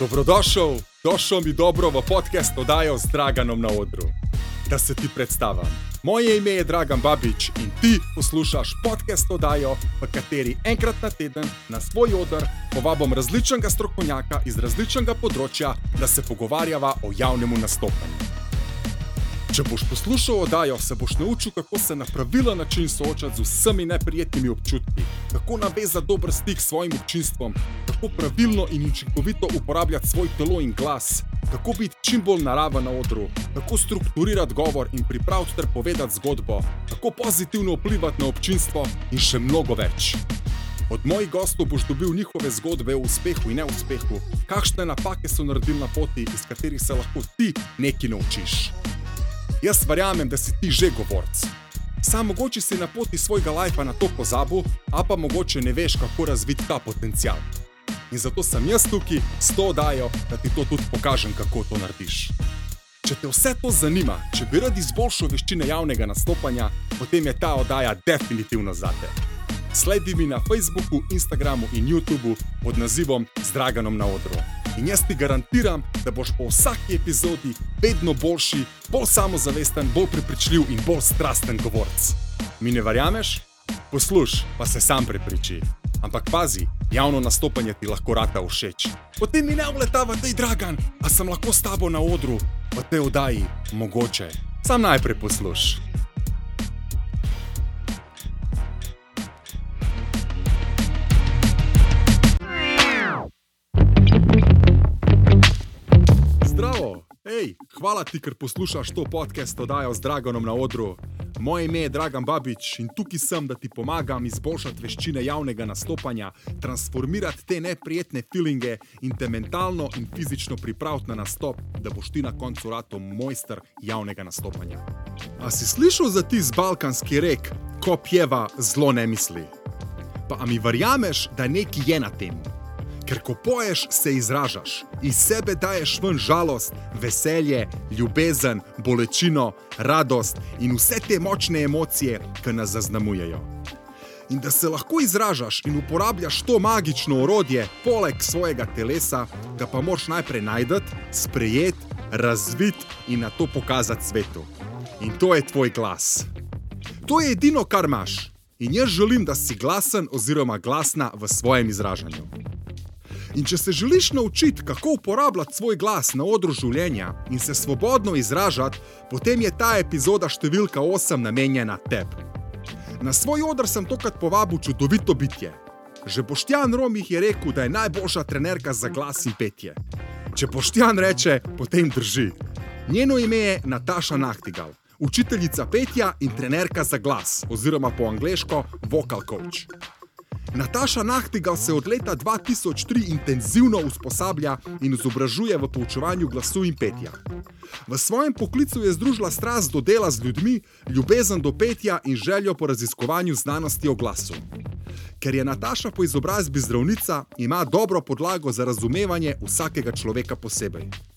Dobrodošel, došel mi dobro v podcast oddajo z Draganom na odru. Da se ti predstavim. Moje ime je Dragan Babič in ti poslušaš podcast oddajo, v kateri enkrat na teden na svoj odr povabim različnega strokovnjaka iz različnega področja, da se pogovarjava o javnem nastopanju. Če boš poslušal oddajo, se boš naučil, kako se na pravilen način soočati z vsemi neprijetnimi občutki, kako navezati dober stik s svojim občinstvom, kako pravilno in učinkovito uporabljati svoj telo in glas, kako biti čim bolj naraven na odru, kako strukturirati govor in pripraviti ter povedati zgodbo, kako pozitivno vplivati na občinstvo in še mnogo več. Od mojih gostov boš dobil njihove zgodbe o uspehu in neuspehu, kakšne napake so naredili na poti, iz katerih se lahko ti nekaj naučiš. Jaz verjamem, da si ti že govorc. Sam mogoče si na poti svojega lajfa na to pozabil, a pa mogoče ne veš, kako razviti ta potencial. In zato sem jaz tukaj s to oddajo, da ti to tudi pokažem, kako to narediš. Če te vse to zanima, če bi rad izboljšal veščine javnega nastopanja, potem je ta oddaja definitivno za te. Sledi mi na Facebooku, Instagramu in YouTubu pod nazivom Zdraganom na odru. In jaz ti garantiram, da boš po vsaki epizodi vedno boljši, bolj samozavesten, bolj prepričljiv in bolj strasten govorc. Mi ne verjameš? Poslušaj, pa se sam prepriči. Ampak pazi, javno nastopanje ti lahko rata všeč. Potem mi ne vletava, da je dragan, a sem lahko s tabo na odru, v tej oddaji, mogoče. Sam najprej poslušaj. Zdravo, hej, hvala ti, ker poslušaš to podcast oddajo z Draganom na odru. Moje ime je Dragan Babič in tukaj sem, da ti pomagam izboljšati veščine javnega nastopanja, transformirati te neprijetne feelinge in te mentalno in fizično pripraviti na nastop, da boš ti na koncu rato mojster javnega nastopanja. A si slišal za tisti balkanski rek, ko pjeva zlo ne misli? Pa mi verjameš, da nekaj je na tem? Ker ko poješ, se izražaš, iz sebe daješ ven žalost, veselje, ljubezen, bolečino, radost in vse te močne emocije, ki nas zaznamujejo. In da se lahko izražaš in uporabljaš to magično orodje, poleg svojega telesa, ga pa moraš najprej najti, sprejeti, razviti in na to pokazati svetu. In to je tvoj glas. To je edino, kar imaš. In jaz želim, da si glasen oziroma glasna v svojem izražanju. In če se želiš naučiti, kako uporabljati svoj glas na odru življenja in se svobodno izražati, potem je ta epizoda številka 8 namenjena tebi. Na svoj odr sem tokrat povabil čudovito bitje. Že Boštjan Romih je rekel, da je najboljša trenerka za glas in petje. Če Boštjan reče, potem drži. Njeno ime je Nataša Nahtigal, učiteljica petja in trenerka za glas, oziroma po angliško vocal coach. Nataša Nahtigal se od leta 2003 intenzivno usposablja in izobražuje v poučevanju glasu in petja. V svojem poklicu je združila strast do dela z ljudmi, ljubezen do petja in željo po raziskovanju znanosti o glasu. Ker je Nataša po izobrazbi zdravnica, ima dobro podlago za razumevanje vsakega človeka posebej.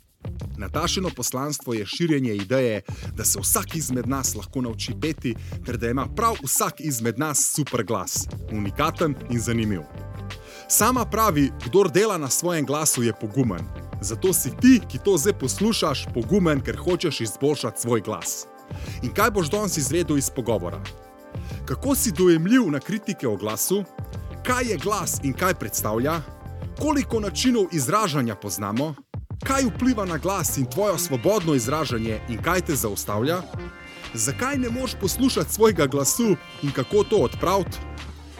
Natašino poslanstvo je širjenje ideje, da se vsak izmed nas lahko nauči peti, ter da ima prav vsak izmed nas super glas, unikaten in zanimiv. Sama pravi, kdo dela na svojem glasu, je pogumen. Zato si ti, ki to zdaj poslušaš, pogumen, ker hočeš izboljšati svoj glas. In kaj boš danes izvedel iz pogovora? Kako si dojemljiv na kritike o glasu, kaj je glas in kaj predstavlja, koliko načinov izražanja poznamo, kaj vpliva na glas in tvoje svobodno izražanje in kaj te zaustavlja? Zakaj ne moš poslušati svojega glasu in kako to odpraviti?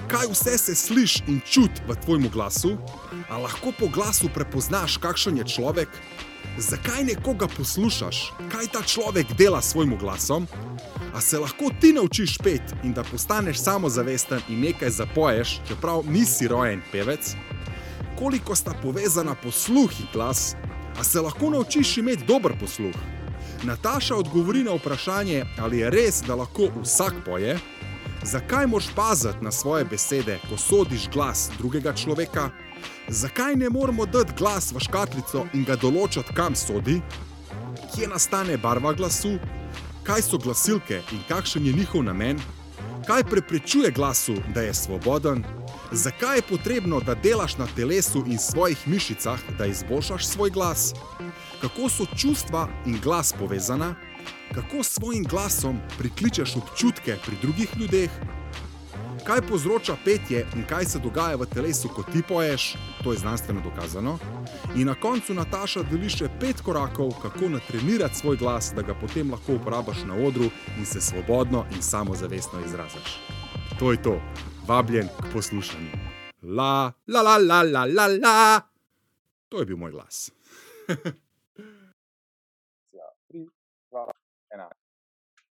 Kaj vse se sliši in čuti v tvojem glasu? A lahko po glasu prepoznaš, kakšen je človek? Zakaj nekoga poslušaš, kaj ta človek dela s svojim glasom? A se lahko ti naučiš pet in da postaneš samozavesten in nekaj zapoješ, čeprav nisi rojen pevec? Koliko sta povezana posluh in glas? A se lahko naučiš imeti dober posluh? Nataša odgovori na vprašanje, ali je res, da lahko vsak poje, zakaj moš paziti na svoje besede, ko sodiš glas drugega človeka, zakaj ne moramo dati glas v škatlico in ga določiti, kam sodi, kje nastane barva glasu, kaj so glasilke in kakšen je njihov namen, kaj preprečuje glasu, da je svoboden Zakaj je potrebno, da delaš na telesu in svojih mišicah, da izboljšaš svoj glas? Kako so čustva in glas povezana? Kako s svojim glasom prikličeš občutke pri drugih ljudeh? Kaj povzroča petje in kaj se dogaja v telesu, ko ti poješ, to je znanstveno dokazano. In na koncu Nataša deli še pet korakov, kako natrenirati svoj glas, da ga potem lahko uporabiš na odru in se svobodno in samozavestno izraziš. To je to, vabljen k poslušanju. La, la, la, la, la, la, la. To je bil moj glas. Ja, tri, dva, ena.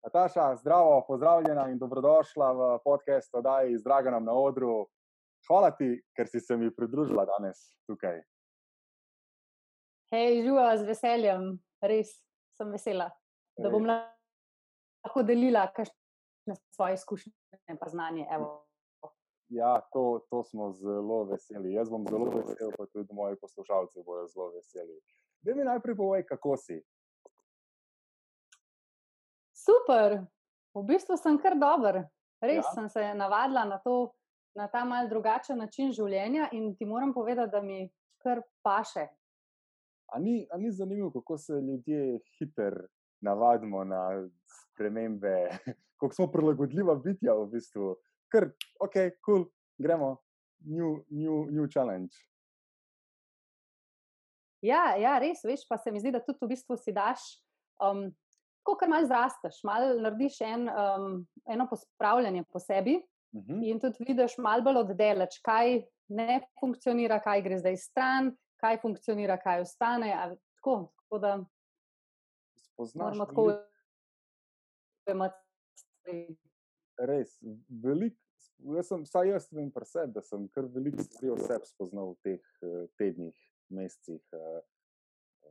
Nataša, zdravo, pozdravljena in dobrodošla v podkastu Daj z Draganom na odru. Hvala ti, ker si se mi pridružila danes tukaj. Hej, živa z veseljem, res sem vesela, da bom lahko delila kakšne svoje izkušnje in znanje. Evo. Ja, to, to smo zelo veseli. Jaz bom zelo vesel, pa tudi moji poslušalci bodo zelo veseli. Da mi najprej povej, kako si. Super, v bistvu sem kar dober. Res Ja? sem se navadila na, to, na ta mal drugačen način življenja in ti moram povedati, da mi kar paše. A ni, a ni zanimivo, kako se ljudje hitro navadimo na spremembe, kako smo prilagodljiva bitja v bistvu. Ker, ok, cool, gremo, new, new, new challenge. Ja, ja, res, veš, pa se mi zdi, da tudi v bistvu si daš, um, ko kar malo zrasteš, malo narediš en, um, eno pospravljanje po sebi Mhm. in tudi vidiš malo bolj oddaleč, kaj ne funkcionira, kaj gre zdaj stran, kaj funkcionira, kaj ostane. a Tako, tako da Spoznaš moramo tako veliko- jemati stvari. res veliko. Jaz sem, vsaj jaz vem pri sebi, da sem kar veliko stvari o sebi spoznal v teh eh, tednih, mesecih, eh,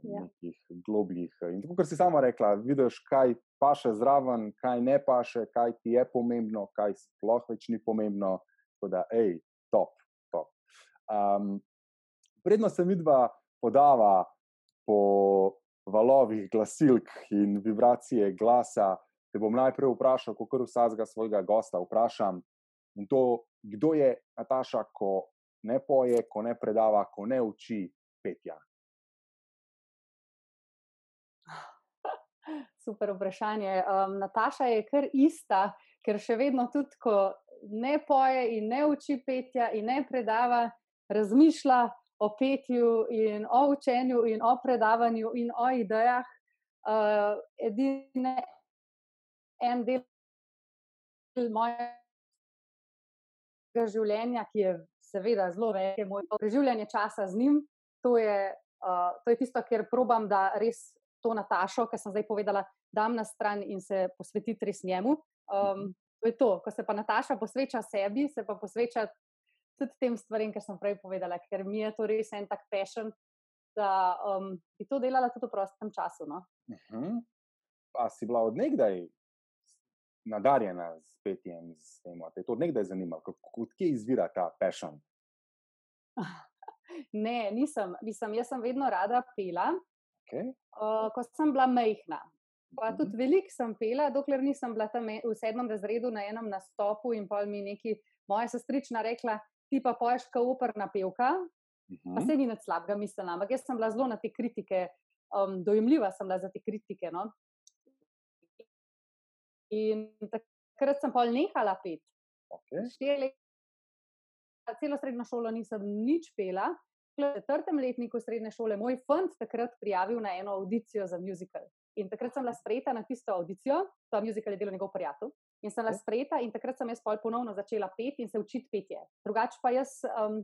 Ja. nekih globljih. eh, In tako, kot si sama rekla, vidiš, kaj paše zraven, kaj ne paše, kaj ti je pomembno, kaj sploh več ni pomembno. Tako da, hej, top, top. Um, predno se mi dva podava po valovih glasilk in vibracije glasa, te bom najprej vprašal, kako vsakega svojega gosta vprašam. In to, kdo je Nataša, ko ne poje, ko ne predava, ko ne uči petja. Super vprašanje. Um, Nataša je kar ista, ker še vedno tudi, ko ne poje in ne uči petja in ne predava, razmišlja o petju in o učenju in o predavanju in o idejah. Uh, edine en del mojega življenja, ki je seveda zelo velik, je moj preživljanje časa z njim. To je, uh, to je tisto, kjer probam, da res to Natašo, ki sem zdaj povedala, dam na stran in se posvetiti res njemu. Um, to je to, ko se pa Nataša posveča sebi, se pa posveča tudi tem stvarem, ki sem prej povedala, ker mi je to res en tak pešen, da um, bi to delala tudi v prostem času. No? Uh -huh. A si bila odnegdaj nadarjena s petjem, s tem, a te je to odnegdaj zanimalo, kako- odkje izvira ta passion? Ne, nisem, nisem, jaz sem vedno rada pela, Okay. uh, ko sem bila majhna. Pa Mhm. tudi veliko sem pela, dokler nisem bila tam v sedmem razredu na enem nastopu in pa mi neki moja sestrična rekla, ti pa poješ kot operna pevka, pa Mhm. se ni nič slabega mislila, ampak jaz sem bila zelo na te kritike, um, dojemljiva sem bila za te kritike. No? In takrat sem pol nehala pet. Okay. Leta, celo srednjo šolo nisem nič pela. V četrtem letniku srednje šole moj fant takrat prijavil na eno audicijo za musical. In takrat sem bila sprejeta na tisto audicijo, ta musical je delal njegov prijatelj. In sem bila sprejeta, in takrat sem jaz ponovno začela peti in se učiti petje. Drugače pa jaz, um,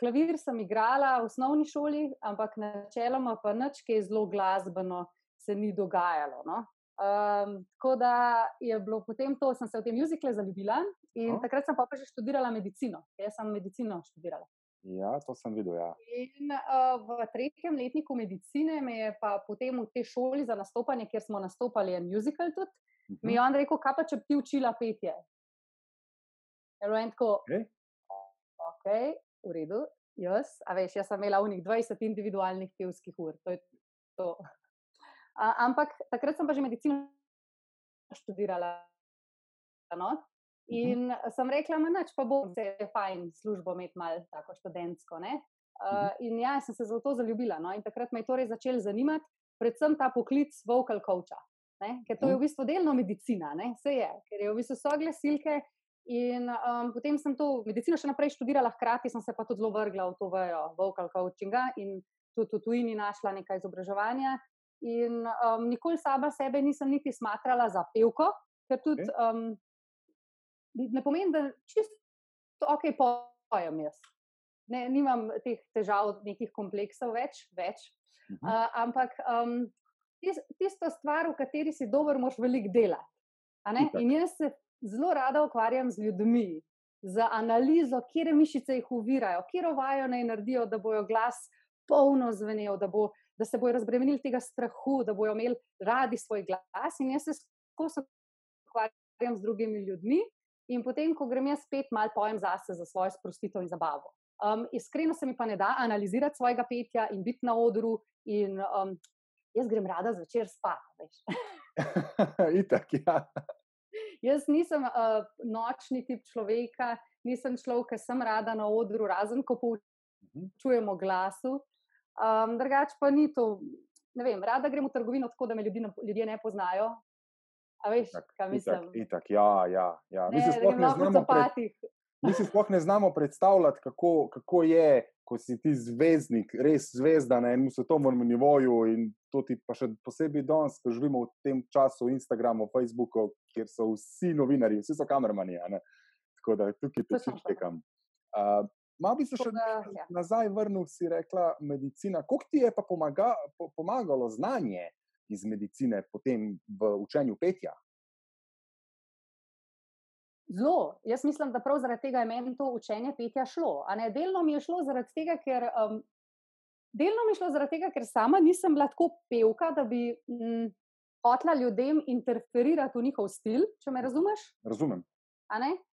klavir sem igrala v osnovni šoli, ampak načeloma pa nič, ki je zelo glasbeno, se ni dogajalo. No? Um, tako da je bilo potem to, sem se v te muzikle zaljubila in Aha. takrat sem pa, pa že študirala medicino. Jaz sem medicino študirala. Ja, to sem videl. Ja. In uh, v tretjem letniku medicine me je pa potem v tej šoli za nastopanje, kjer smo nastopali en musical tudi, Mhm. mi je on rekel, kaj pa če bi ti učila petje. Tako, Okej. ok, v redu, jaz, a veš, jaz sem imela unih 20 individualnih pevskih ur. To je to. A, ampak takrat sem pa že medicino študirala. No? In sem rekla, noč pa bom, se je fajn službo imeti malo tako študentsko. Uh, in ja, sem se zato zaljubila. No? In takrat me je torej začel zanimati, predvsem ta poklic vocal coacha. Ker to je v bistvu delno medicina, ne? vse je, ker je v bistvu so glasilke. In um, potem sem to medicino še naprej študirala, hkrati sem se pa tudi zelo vrgla v to vejo vocal coachinga in tudi v tujini našla nekaj izobraževanja. In um, nikoli sama sebe nisem niti smatrala za pevko, ker tudi um, ne pomeni, da čisto ok, pojem jaz. Ne, nimam teh težav, nekih kompleksov več, več. Uh -huh. uh, ampak um, tisto stvar, v kateri si dober, moš veliko delati. In jaz se zelo rada ukvarjam z ljudmi, z analizo, kje mišice jih uvirajo, kje rovajo naj naredijo, da bojo glas polno zvenel, da, bo, da se bojo razbremenili tega strahu, da bojo imeli radi svoj glas. In jaz se skozi ukvarjam z drugimi ljudmi. In potem, ko grem jaz spet malo pojem zase za svojo sprostitev in zabavo. Um, iskreno se mi pa ne da analizirati svojega petja in biti na odru. In, um, jaz grem rada zvečer spat. Itak, ja. Jaz nisem uh, nočni tip človeka, nisem človek, ki sem rada na odru, razen ko mhm. čujemo glasu. Um, drugač pa ni to. Vem, rada grem v trgovino tako, da me ljudi, ljudje ne poznajo, A veš, itak, kaj mislim? Itak, itak, ja, ja. ja. Mi, si ne znamo pred, mi si sploh ne znamo predstavljati, kako, kako je, ko si ti zvezdnik, res zvezda na enem svetovnem nivoju. In to ti pa še posebej danes, ko živimo v tem času, Instagramu, Facebooku, kjer so vsi novinari, vsi so kamermani. Tako da tukaj te čutim. Uh, Malo bi se še ja. nazaj vrnil, si rekla, medicina. Kako ti je pa pomaga, po, pomagalo znanje iz medicine potem v učenju petja? Zelo. Jaz mislim, da prav zaradi tega je meni to učenje petja šlo. Delno mi je šlo zaradi tega, ker. Um, Delno mi je šlo zaradi tega, ker sama nisem bila tako pevka, da bi mm, hotla ljudem interferirati v njihov stil, če me razumeš. Razumem.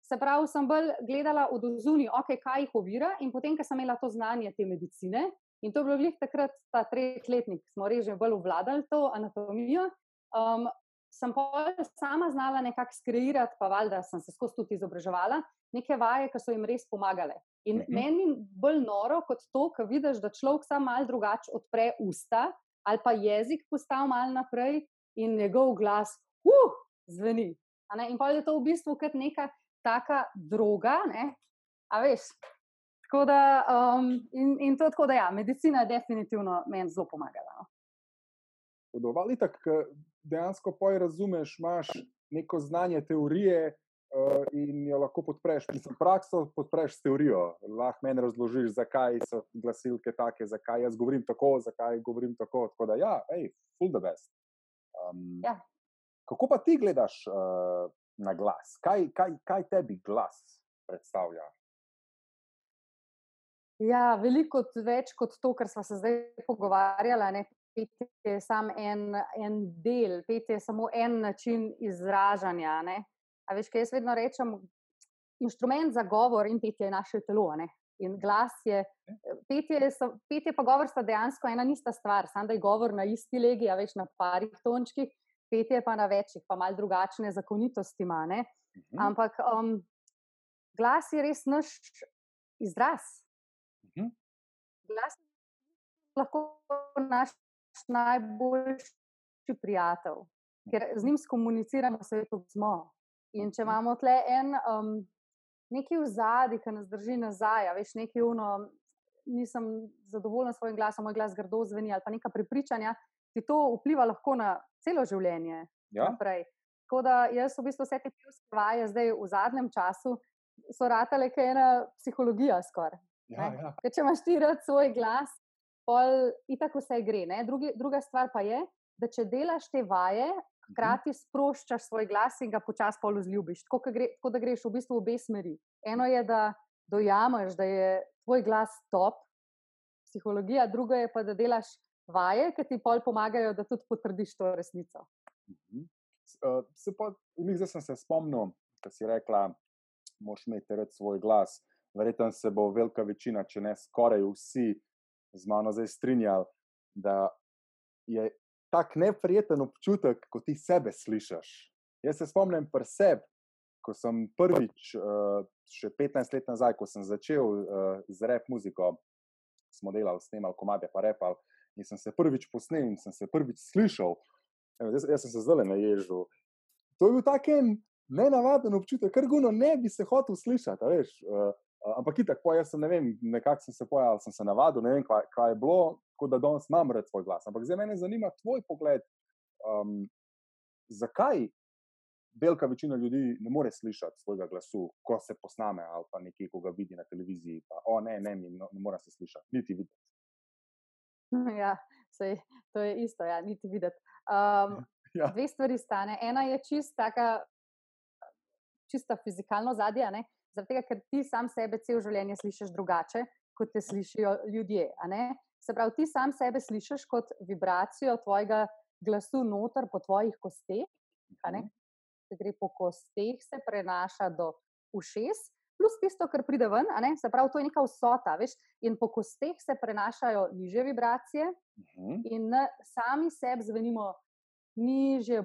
Se pravi, sem bolj gledala od zunaj, okay, kaj jih ovira, in potem, ker sem imela to znanje te medicine, In to je bilo glih takrat, ta tretletnik, smo reži bolj obvladali to anatomijo. Um, sem pa sama znala nekako skreirati, pa valjda sem se skozi tudi izobraževala, neke vaje, ki so jim res pomagale. In uh mhm. -huh. meni je bolj noro kot to, ko vidiš, da človek sam mal drugače odpre usta ali pa jezik postavi mal naprej in njegov glas, uh, zveni. In pa je to v bistvu kot neka taka droga, ne? a veš, Tako da, um, in, in to tako, da ja, medicina je definitivno meni zelo pomagala. No. Podobali tako, dejansko poj razumeš, imaš neko znanje teorije uh, in jo lahko podpreš. Mislim, prakso podpreš s teorijo. Lahko meni razložiš, zakaj so glasilke take, zakaj jaz govorim tako, zakaj govorim tako. Tako da, ja, hej, full the best. Um, ja. Kako pa ti gledaš uh, na glas? Kaj, kaj, kaj tebi glas predstavlja? Ja, veliko več kot to, kar smo se zdaj pogovarjali. Pet je samo en, en del, pet je samo en način izražanja. Ne? A veš, kaj jaz vedno rečem, inštrument za govor in petje je naše telo. Ne? In glas je, petje, petje pa govor sta dejansko ena ista stvar, samo da je govor na isti legi, a več na parih tončkih, petje pa na večjih, pa mal drugačne zakonitosti ima. Mhm. Ampak um, glas je res naš izraz. Mhm. Glas je lahko naš najboljši prijatelj, ker z njim komuniciramo, vse to smo. In če mhm. imamo tle en um, neki v zadnji, ki nas drži nazaj, veš, neki uno, nisem zadovoljen s svojim glasom, moj glas grdo zveni ali pa neka prepričanja, ti to vpliva lahko na celo življenje. Ja. Tako da jaz v bistvu vse te pivske vaje zdaj v zadnjem času so ratale, kaj je ena psihologija skoraj. Ja, ja. Če imaš ti rad svoj glas, pol itak vse gre. Drugi, druga stvar pa je, da če delaš te vaje, mhm. hkrati sproščaš svoj glas in ga počasi pol vzljubiš. Tako, gre, tako da greš v bistvu v obe smeri. Eno je, da dojameš, da je tvoj glas top, psihologija, druga je pa, da delaš vaje, ki ti pol pomagajo, da tudi potrdiš to resnico. Mhm. Uh, se pa, zdaj sem se spomnil, da si rekla, moš imeti rad svoj glas verjetno se bo velika večina, če ne skoraj vsi, z mano zdaj strinjali, da je tak neprijeten občutek, ko ti sebe slišiš. Jaz se spomnim pri sebi, ko sem prvič, uh, še 15 let nazaj, ko sem začel uh, z rep muziko, smo delali, snemali komade, pa repal. In sem se prvič posnel in sem se prvič slišal, jaz, jaz sem se zdaj naježil. To je bil tak en nenavaden občutek, ker guno ne bi se hotel slišati. Veš, uh, ampak tako, jaz sem, ne vem, nekako sem se pojavil, sem se navadil, ne vem, kaj, kaj je bilo, kot da danes imam red svoj glas. Ampak zdaj me zanima tvoj pogled, um, zakaj velika večina ljudi ne more slišati svojega glasu, ko se posname ali pa nekaj, ko ga vidi na televiziji. Pa, o, ne, ne, ne, ne more se slišati, niti videti. Ja, sej, to je isto, ja, niti videti. Um, ja. Dve stvari stane. Ena je čista, čista fizikalno zadje, zaradi tega, ker ti sam sebe cel življenje slišiš drugače, kot te slišijo ljudje. Se pravi, ti sam sebe slišiš kot vibracijo tvojega glasu noter po tvojih kosteh. Mhm se gre po kosteh, se prenaša do ušes, plus tisto, kar pride ven, se pravi, to je neka vsota. Veš? In po kosteh se prenašajo niže vibracije, uh mhm. -huh. in sami sebi zvenimo niže,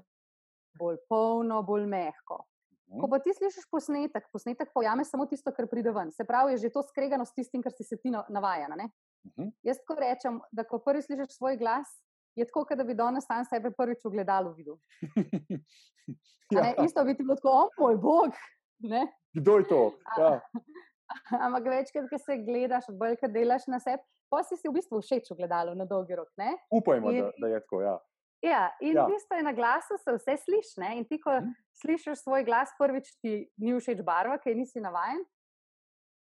bolj polno, bolj mehko. Uh -huh. Ko pa ti slišiš posnetek, posnetek pojame samo tisto, kar pride ven. Se pravi, je že to skregano s tistim, kar si se ti navajen. Uh mhm. -huh. Jaz tako rečem, da ko prvi slišiš svoj glas, je tako, da bi danes sam sebe prvič v gledalu videl. ja. Isto bi ti bilo tako, o moj bog. Ne? Kdo je to? Ja. Ampak večkrat, ko se gledaš, bolj kot delaš na sebi, pa si si v bistvu všeč v gledalu na dolgi rok. Ne? Upajmo, in, da, da je tako. Ja. Ja, in ja. v bistvu je na glasu, se vse slišiš. In ti, ko hmm. slišiš svoj glas, prvič ti ni všeč barva, ker nisi navaden.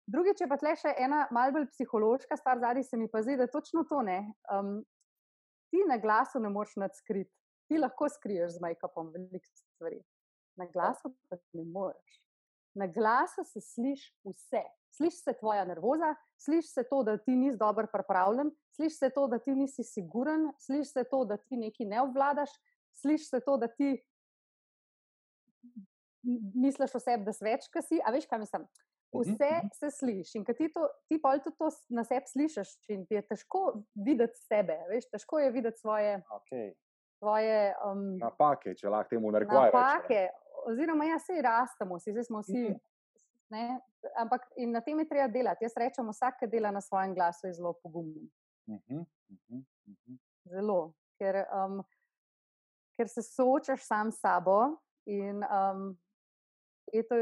Drugič je pa tle še ena malce bolj psihološka stvar, zadnji se mi pa zdi, da je točno to. Um, ti na glasu ne moreš nadskriti. Ti lahko skriješ z make-upom veliko stvari. Na glasu pa ne moreš. Na glasu se sliši vse. Sliši se tvoja nervoza, sliši se to, da ti nisi dobro pripravljen, sliši se to, da ti nisi siguren, sliši se to, da ti nekaj ne obvladaš, sliši se to, da ti misliš o sebi, da si več, kaj si. A veš, kaj mislim? Mhm, vse -huh. se sliši in ti, to, ti pa tudi to na sebi slišiš, in ti je težko videti sebe, veš, težko je videti svoje, okay. svoje um, napake, če lahko temu narekujemo. Napake, reč, oziroma, ja, se rastemo, si, zdaj smo vsi. Uh mhm. -huh. Ampak na tem je treba delati. Jaz rečem, vsak, ki dela na svojem glasu, je zelo pogumen. Uh -huh, uh -huh, uh -huh. Zelo, ker, um, ker se soočaš sam s sabo in um, je to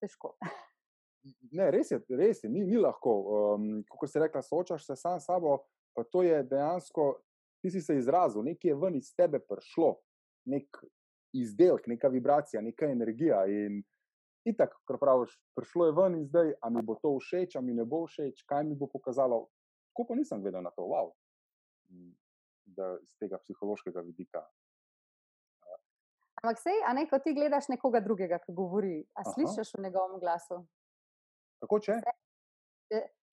težko. Ne, res je, res je ni, ni lahko. Um, Kot si rekla, soočaš se sam s sabo, pa to je dejansko, ti si se izrazil, nekaj je ven iz tebe prišlo, nek izdelek, neka vibracija, neka energija. In tako, kar praviš, prišlo je ven in zdaj, a mi bo to všeč, a mi ne bo všeč, kaj mi bo pokazalo. Tako pa nisem gledal na to, wow, da iz tega psihološkega vidika. Ampak sej, a ne, ko ti gledaš nekoga drugega, ki govori, a Aha. slišiš v njegovem glasu? Kako če?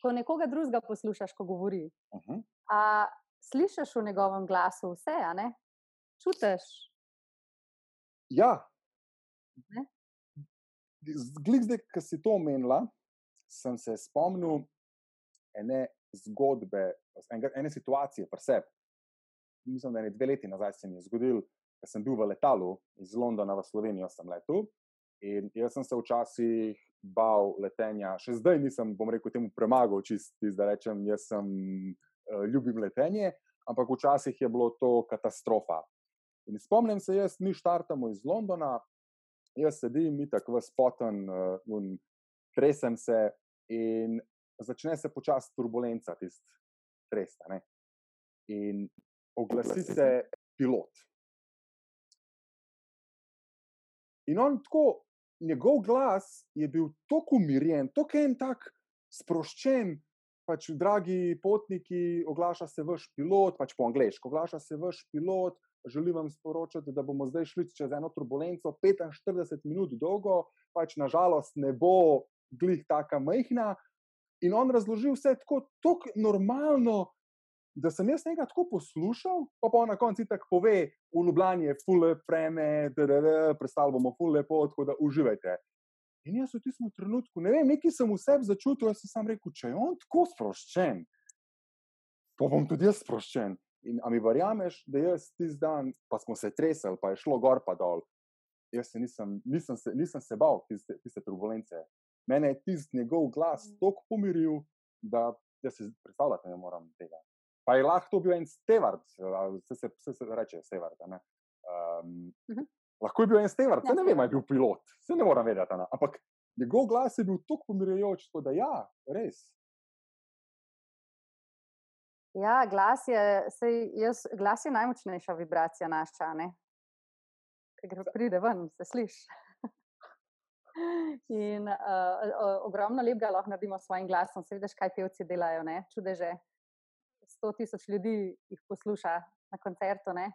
Ko nekoga drugega poslušaš, ko govori. Uh -huh. A slišiš v njegovem glasu vse, a ne? Čutiš? Ja. Glik zdaj, ki si to omenila, sem se spomnil ene zgodbe, ene situacije pri sebi. Mislim, da je dve leti nazaj se mi je zgodil, da sem bil v letalu iz Londona v Slovenijo, sem letel. In jaz sem se včasih bal letenja, še zdaj nisem, bom rekel, temu premagal, čisti, da rečem, jaz sem uh, ljubim letenje, ampak včasih je bilo to katastrofa. In spomnim se, jaz mi štartamo iz Londona, jaz sedim in tako v spoten, uh, eh, tresem se in začne se počasi turbulenca, tisti tresta. Ne? In oglasi se pilot. In on tako njegov glas je bil tako umirjen, tako en tak sproščen. Pač, dragi potniki, oglaša se vaš pilot, pač po angliško, oglaša se vaš pilot. Želim vam sporočiti, da bomo zdaj šli čez eno turbulenco, 45 minut dolgo, pač nažalost ne bo glih tako majhna. In on razloži vse tako, tako normalno, da sem jaz nekaj tako poslušal, pa pa na koncu tako pove, v Ljubljani je fule preme, predstavljamo bomo fule lepo, tako da uživajte. In jaz v tistem trenutku, ne vem, nekaj sem v sebi začutil, jaz sem sam rekel, če je on tako sproščen, pa bom tudi jaz sproščen. In a mi verjameš, da jaz tisti dan, pa smo se tresli, pa je šlo gor pa dol. jaz se nisem, nisem, se, nisem se bal tiste, tiste turbulence. Mene je tisti njegov glas Mm. tako pomiril, da jaz si predstavljati ne morem tega. Pa je lahko to bil en stevard, vse se, vse se reče stevard. Um, Mhm. lahko je bil en stevard, Ja, ne vem, ali je bil pilot, se ne morem vedeti. a ne. Ampak njegov glas je bil tako pomirjujoč, tako da ja, res. Ja, glas je, sej, jaz, glas je najmočnejša vibracija naša, ne? Ker gre pride ven, se sliši. In uh, uh, ogromno lepega lahko naredimo s svojim glasom. Se vidiš, kaj pevci delajo, ne? čudeže. 100 tisoč ljudi jih posluša na koncertu, ne?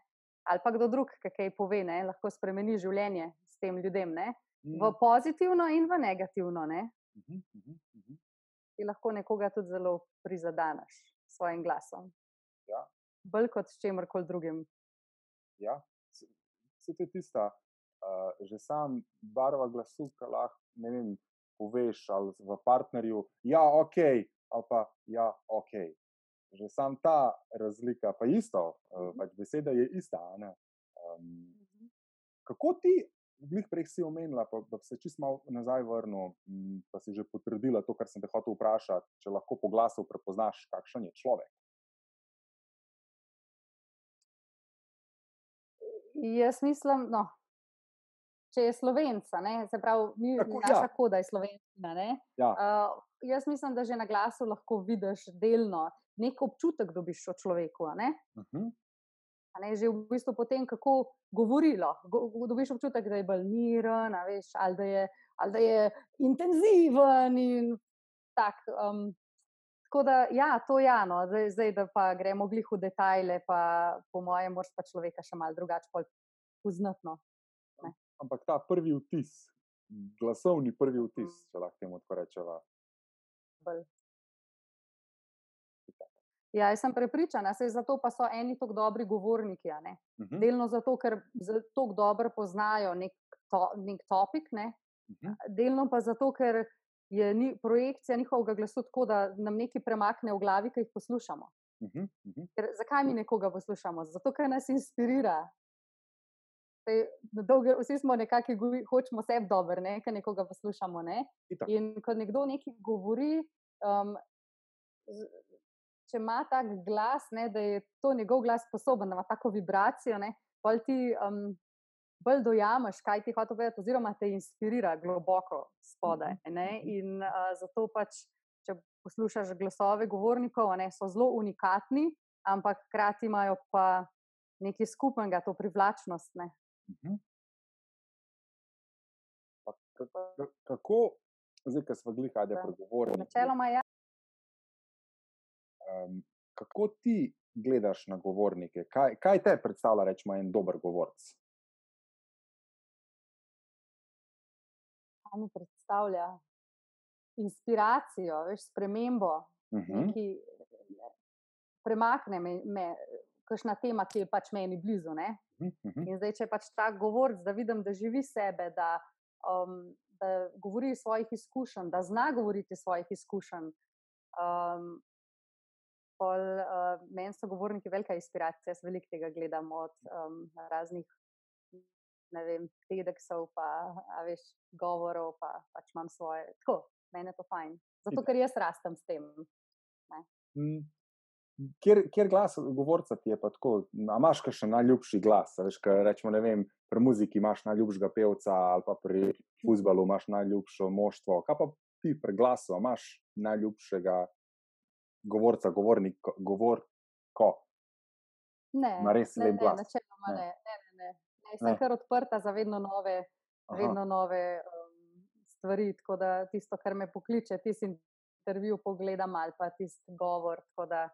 ali pa kdo drug, ki kaj pove, ne? lahko spremeni življenje s tem ljudem, ne? v Mm, pozitivno in v negativno. Ne? mhm, mhm, mhm. Ti lahko nekoga tudi zelo prizadeneš s svojim glasom. Ja. Bolj kot s čemkoli drugim. Ja, s- vse to je tista, uh, že sam barva glasu, ki lahko, ne vem, poveš ali v partnerju, ja, ok, ali pa ja, ok. Že sam ta razlika, pa isto, uh, pač beseda je ista. Um, kako ti, glih prej si omenila, pa, pa se čist malo nazaj vrnil, m, pa si že potrdila to, kar sem te hotel vprašati, če lahko po glasu prepoznaš, kakšen je človek. Jaz mislim, no, če je slovenca, ne, se pravi, mi, Tako, naša ja. koda je slovenska. Ne, Ja. uh, jaz mislim, da že na glasu lahko vidiš delno, nek občutek dobiš o človeku. Ne? Uh -huh. A Ne, že v bistvu potem, kako govorilo. Go, dobiš občutek, da je a veš, ali, da je, ali da je intenziven. In tak, um, tako da, ja, to je ja, no. zdaj, zdaj, da pa gremo glih v detajle, pa po mojem, moraš pa človeka še malo drugače pol poznati. No. ampak ta prvi vtis, glasovni prvi vtis, če lahko temu tako rečemo. bolj. Ja, jaz sem prepričana, se zato pa so eni tako dobri govorniki. ne. Mhm, Delno zato, ker tako dobro poznajo nek, to, nek topik, ne? mhm, delno pa zato, ker je ni, projekcija njihovega glasu tako, da nam nekaj premakne v glavi, ki jih poslušamo. mhm, mhm. Ker, zakaj mi nekoga poslušamo? Zato, ker nas inspirira. Sej, na dolge, vsi smo nekako, hočemo sebi dobro, ne, ker nekoga poslušamo. Ne? Itak. In ko nekdo nekaj govori, um, če ima tak glas, ne, da je to njegov glas sposoben, da ima tako vibracijo, ne, pol ti um, bolj dojameš, kaj ti hoče povedati, oziroma te inspirira globoko spodaj. Ne, mhm. in uh, zato pač, če poslušaš glasove govornikov, ne, so zelo unikatni, ampak hkrati imajo pa nekaj skupnega, to privlačnost. Ne. Mhm. Kako, zdaj, ko smo glih, ajde, Da. pregovorili, Načeloma ja. Um, kako ti gledaš na govornike? Kaj, kaj te predstavlja, rečemo, en dober govorc? kaj mi predstavlja inspiracijo, veš, spremembo, Mhm, neki, premakne me, me kakšna tema, ki je pač meni blizu. Ne? mhm, mhm, In zdaj, če je pač ta govorc, da vidim, da živi sebe, da, um, da govori iz svojih izkušenj, da zna govoriti iz svojih izkušenj. Um, pol, uh, meni so govorniki velika inspiracija, jaz veliko tega gledam od um, raznih. Ne vem, TEDxov, pa veš, govorov, pa pač imam svoje. Tako, meni je to fajn. Zato, ker jaz rastem s tem. Mm. Kjer, kjer glas govorca ti je pa tako? A imaš še najljubši glas? Veš, kaj rečemo, ne vem, pri muziki imaš najljubšega pevca, ali pa pri futbalu imaš najljubšo moštvo. Kaj pa ti pri glasu, imaš najljubšega govorca, govornik, govorko? Ne, Ima res ne, lep ne, glas. načeloma Ne. ne. ne, ne, ne. ne sem Ne. kar odprta za vedno nove, Aha. vedno nove um, stvari. Tako da tisto, kar me pokliče, tisti intervju pogledam ali pa tisti govor. Da,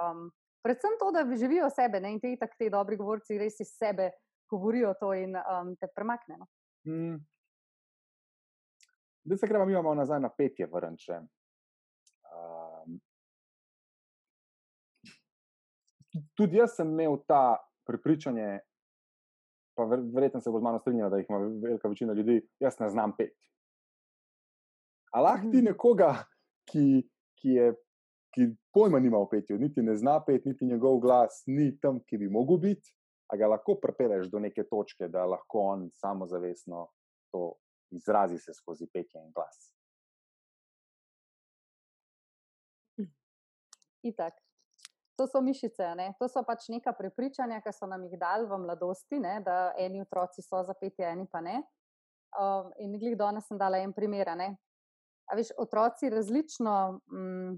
um, predvsem to, da živijo sebe ne? in te itak ti dobri govorci res iz sebe govorijo to in um, te premakne. No? Mm. Zdaj se gremo mi malo nazaj na petje, vrnče. Tudi jaz sem imel ta prepričanje, pa ver, verjetno se bo z mano strinjala, da jih ima velika večina ljudi, jaz ne znam peti. A lahko ti Mhm. nekoga, ki, ki, je, ki pojma nima o petju, niti ne zna peti, niti njegov glas ni tam, ki bi mogel biti. a ga lahko pripeleš do neke točke, da lahko on samozavestno to izrazi se skozi petje in glas. Itak. To so mišice, ne? to so pač neka prepričanja, ki so nam jih dali v mladosti, ne? da eni otroci so za petje, eni pa ne. Um, in glih danes sem dala en primer. A veš, otroci različno, mm,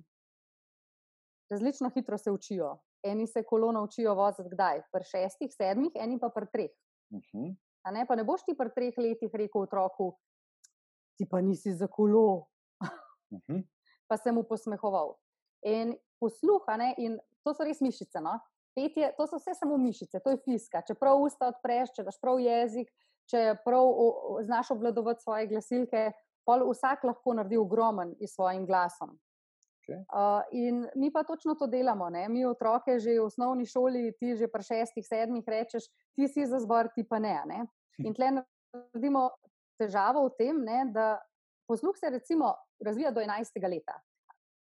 različno hitro se učijo. Eni se kolo naučijo voziti kdaj? Pri šestih, sedmih, eni pa pri treh. Uh Mhm. -huh. ne? Pa ne boš ti pri treh letih rekel otroku, ti pa nisi za kolo, Uh -huh. pa se mu posmehoval. In posluh, a ne, in to so res mišice. No? Petje, to so vse samo mišice, to je fiska. Če prav usta odpreš, če daš prav jezik, če prav o, o, znaš obvladovati svoje glasilke, pol vsak lahko naredi ogromen s svojim glasom. Okay. Uh, in mi pa točno to delamo. Ne? Mi otroke že v osnovni šoli, ti že pri šestih, sedmih rečeš, ti si za zbor, ti pa ne. ne? In tle naredimo težavo v tem, ne, da posluh se recimo razvija do 11. leta.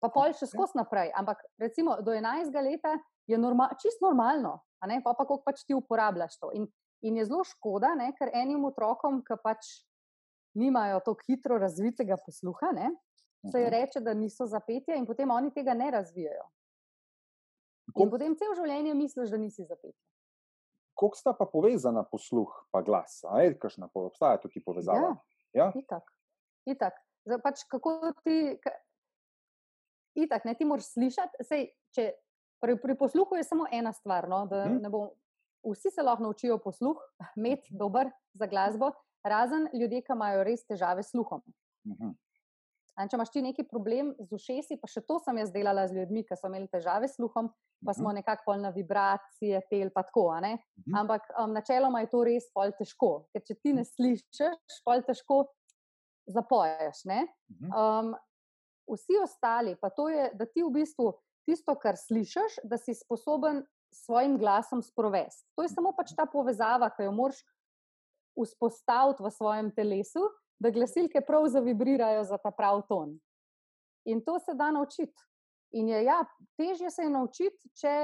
Pa pol še skozi naprej, ampak recimo do 11. leta je norma, čist normalno, pa pa kako pač ti uporabljaš to. In, in je zelo škoda, ne? ker enim otrokom, ki pač nimajo tako hitro razvitega posluha, ne? se je reče, da niso zapetje in potem oni tega ne razvijajo. In potem cel življenje misliš, da nisi zapetje. Kako sta pa povezana posluh in glas? Je kakšna obstaja tukaj povezava? Ja. Itak. Itak. Zdaj, pač kako ti. Itak, ne, ti moraš slišati. Sej, če, pri, pri posluhu je samo ena stvar. No, da Mhm. ne bom, vsi se lahko naučijo posluh, imeti dober za glasbo, razen ljudje, ki imajo res težave s sluhom. Mhm. A Če imaš ti neki problem z ušesi, pa še to sem jaz delala z ljudmi, ki so imeli težave s sluhom, pa smo nekako pol na vibracije, pel, pa tako. Mhm. Ampak um, načeloma je to res pol težko, ker če ti ne slišiš, pol težko zapoješ. Ne? Mhm. Um, vsi ostali, pa to je, da ti v bistvu tisto, kar slišiš, da si sposoben s svojim glasom sprovesti. To je samo pač ta povezava, ki jo moraš vzpostaviti v svojem telesu, da glasilke prav zavibrirajo za ta prav ton. In to se da naučiti. In je ja, težje se je naučiti, če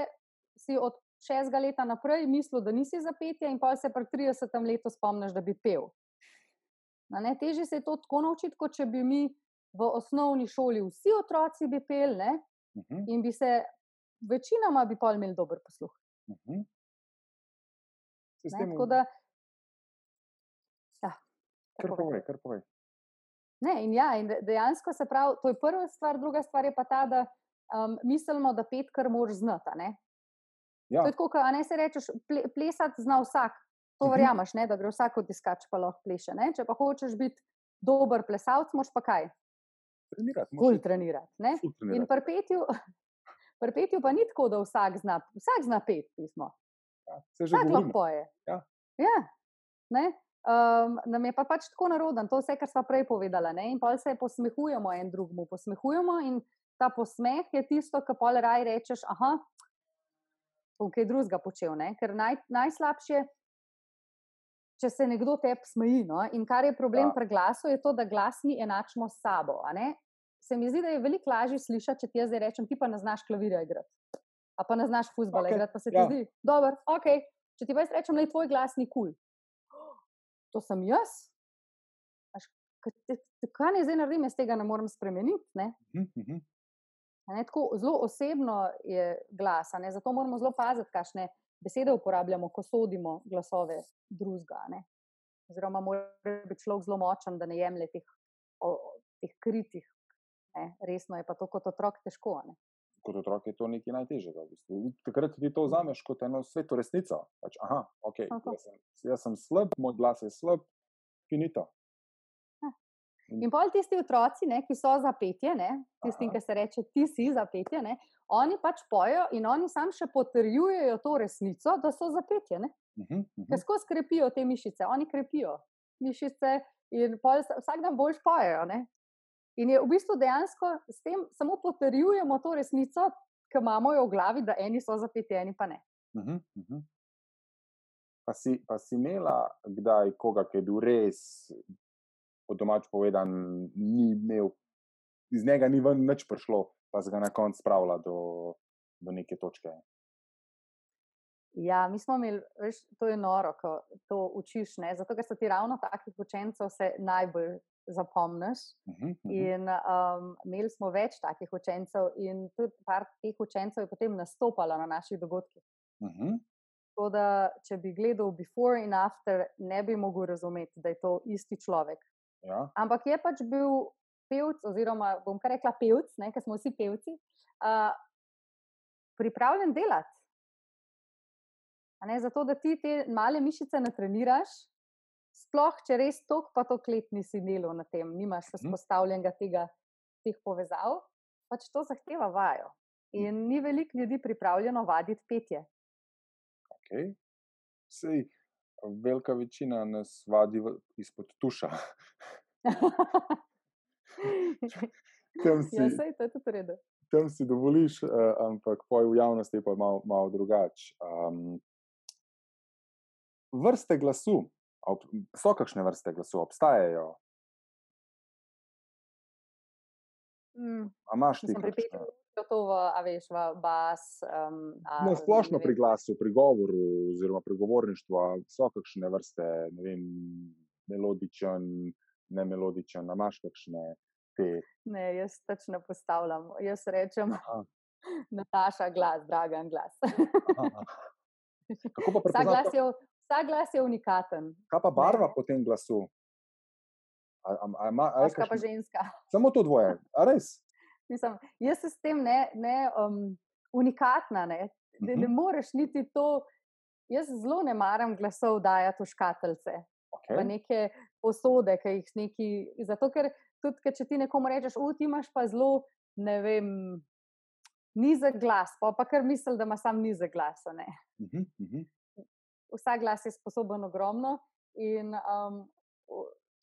si od šestega leta naprej mislil, da nisi za petje, in pa se pri 30. letu spomniš, da bi pel. A Ne, težje se je to tako naučiti, kot če bi mi v osnovni šoli vsi otroci bi pel ne, Mhm. in bi se večinoma bi pol imeli dober posluh. Mhm. Se s Ne, tako da, ja, Kar povej, kar povej. Ne, in ja, in de- dejansko se pravi, to je prva stvar, druga stvar je pa ta, da um, mislimo, da pet kar moraš znati. Ja. To je tako, kot ne se rečeš, ple, plesati zna vsak. To Mhm. verjameš, ne, da gre vsak od diskač pa lahko pleše. Ne? Če pa hočeš biti dober plesalec, moš pa kaj? Trenirati, iti trenirati. Ne? ful In trenirati. pri petju, pri petju pa ni tako, da vsak zna, vsak zna pet pismo. Ja, Se že Vsak lahko poje. Ja. ja ne? Um, nam je pa pač tako naroden, to vse, kar smo prej povedali. Ne? In pa se posmehujemo en drugemu, posmehujemo in ta posmeh je tisto, kar pol raj rečeš, aha, bom kaj drugega počel. Ne? Ker naj, najslabše, če se nekdo tebi smeji. No? In kar je problem Ja. pri glasu, je to, da glas mi enačimo s sabo. Se mi zdi, da je veliko lažje slišati, če ti jaz zdaj rečem, ti pa ne znaš klavirja igrati. A pa ne znaš fuzbala okay, igrati, pa se ti ja. zdi, dobro, ok. Če ti pa jaz rečem, da je tvoj glas ni kul. Cool. To sem jaz. Kaj, naj zdaj naredim, jaz tega ne morem spremeniti. Ne? Mhm, mhm. A Ne, tako, zelo osebno je glas, ne, zato moramo zelo paziti, kakšne besede uporabljamo, ko sodimo glasove drugega. Oziroma, mora biti človek zelo močen, da ne jemlje teh, o, teh kritih. Ne. Resno je pa to kot otrok težko. Ne. Kot otrok je to nekaj najtežjega. V bistvu. Takrat ti to vzameš kot eno sveto resnico. Pač, aha, okay, Tako. jaz, sem, jaz sem slab, moj glas je slab, finito. In pol tisti otroci, ne, ki so za petje, ne, tistim, ki se reče, ti si za petje, ne, oni pač pojejo in oni sam še potrjujejo to resnico, da so za petje. Ne. Mhm, mhm. Ker skozi krepijo te mišice, oni krepijo mišice in pol vsak dan boljš pojejo. Ne. In je v bistvu dejansko s tem samo potrjujemo to resnico, ki imamo jo v glavi, da eni so za petje, eni pa ne. Mhm, mhm. Pa si, pa si imela kdaj koga, ki je bil res, po domač povedan, ni imel, iz njega ni ven nič prišlo, pa si ga na koncu spravila do, do neke točke. Ja, mi smo imeli, veš, to je noro, ko to učiš, ne? zato ker so ti ravno takih učencev se najbolj zapomniš. Uh -huh, uh -huh. In um, imeli smo več takih učencev, in tudi par teh učencev je potem nastopalo na naših dogodkih. Uh -huh. Tako da, če bi gledal before in after, ne bi mogel razumeti, da je to isti človek. Ja. Ampak je pač bil pevc, oziroma bom kar rekla pevc, ker smo vsi pevci, uh, pripravljen delati. Ne, zato, da ti te male mišice ne treniraš, sploh če res tok pa tok let nisi delal na tem, nimaš Mhm. vzpostavljenega tega, teh povezav, pač to zahteva vajo. In ni veliko ljudi pripravljeno vaditi petje. Okay. Sej, velika večina nas vadi izpod tuša. Tam si, ja, sej, to je tudi v redu. tam si dovoliš, uh, ampak poj v javnosti je pa malo mal drugače. Um, vrste glasu, ob, so kakšne vrste glasu, obstajajo. Mm, A imaš ti Mislim, pri kakšne? petju je gotovo, a veš, v bas. Um, a, Na splošno pri glasu, pri govoru, oziroma pri govorništvu, so kakšne vrste, ne vem, melodičen, ne melodičen, a imaš kakšne te. Ne, jaz pač ne postavljam. Jaz rečem, Aha, Nataša, glas, dragan glas. aha. Kako pa vsak, prepoznaš? glas je, vsak glas je unikaten, Kaj pa barva po tem glasu? A, a, a, a je moška pa ženska. Samo to dvoje, a res? Mislim, jaz se s tem ne, ne um, unikatna, ne, ne, ne Mhm. moreš niti to. Jaz zelo ne maram glasov dajati v škatlice, v Okay. neke posode, ki jih neki. Zato, ker tudi, če ti nekomu rečeš, u, ti imaš pa zelo, ne vem, nizek glas, pa pa kar misli, da ima sam nizek glas. a ne. Uh -huh, uh -huh. Vsak glas je sposoben ogromno in um,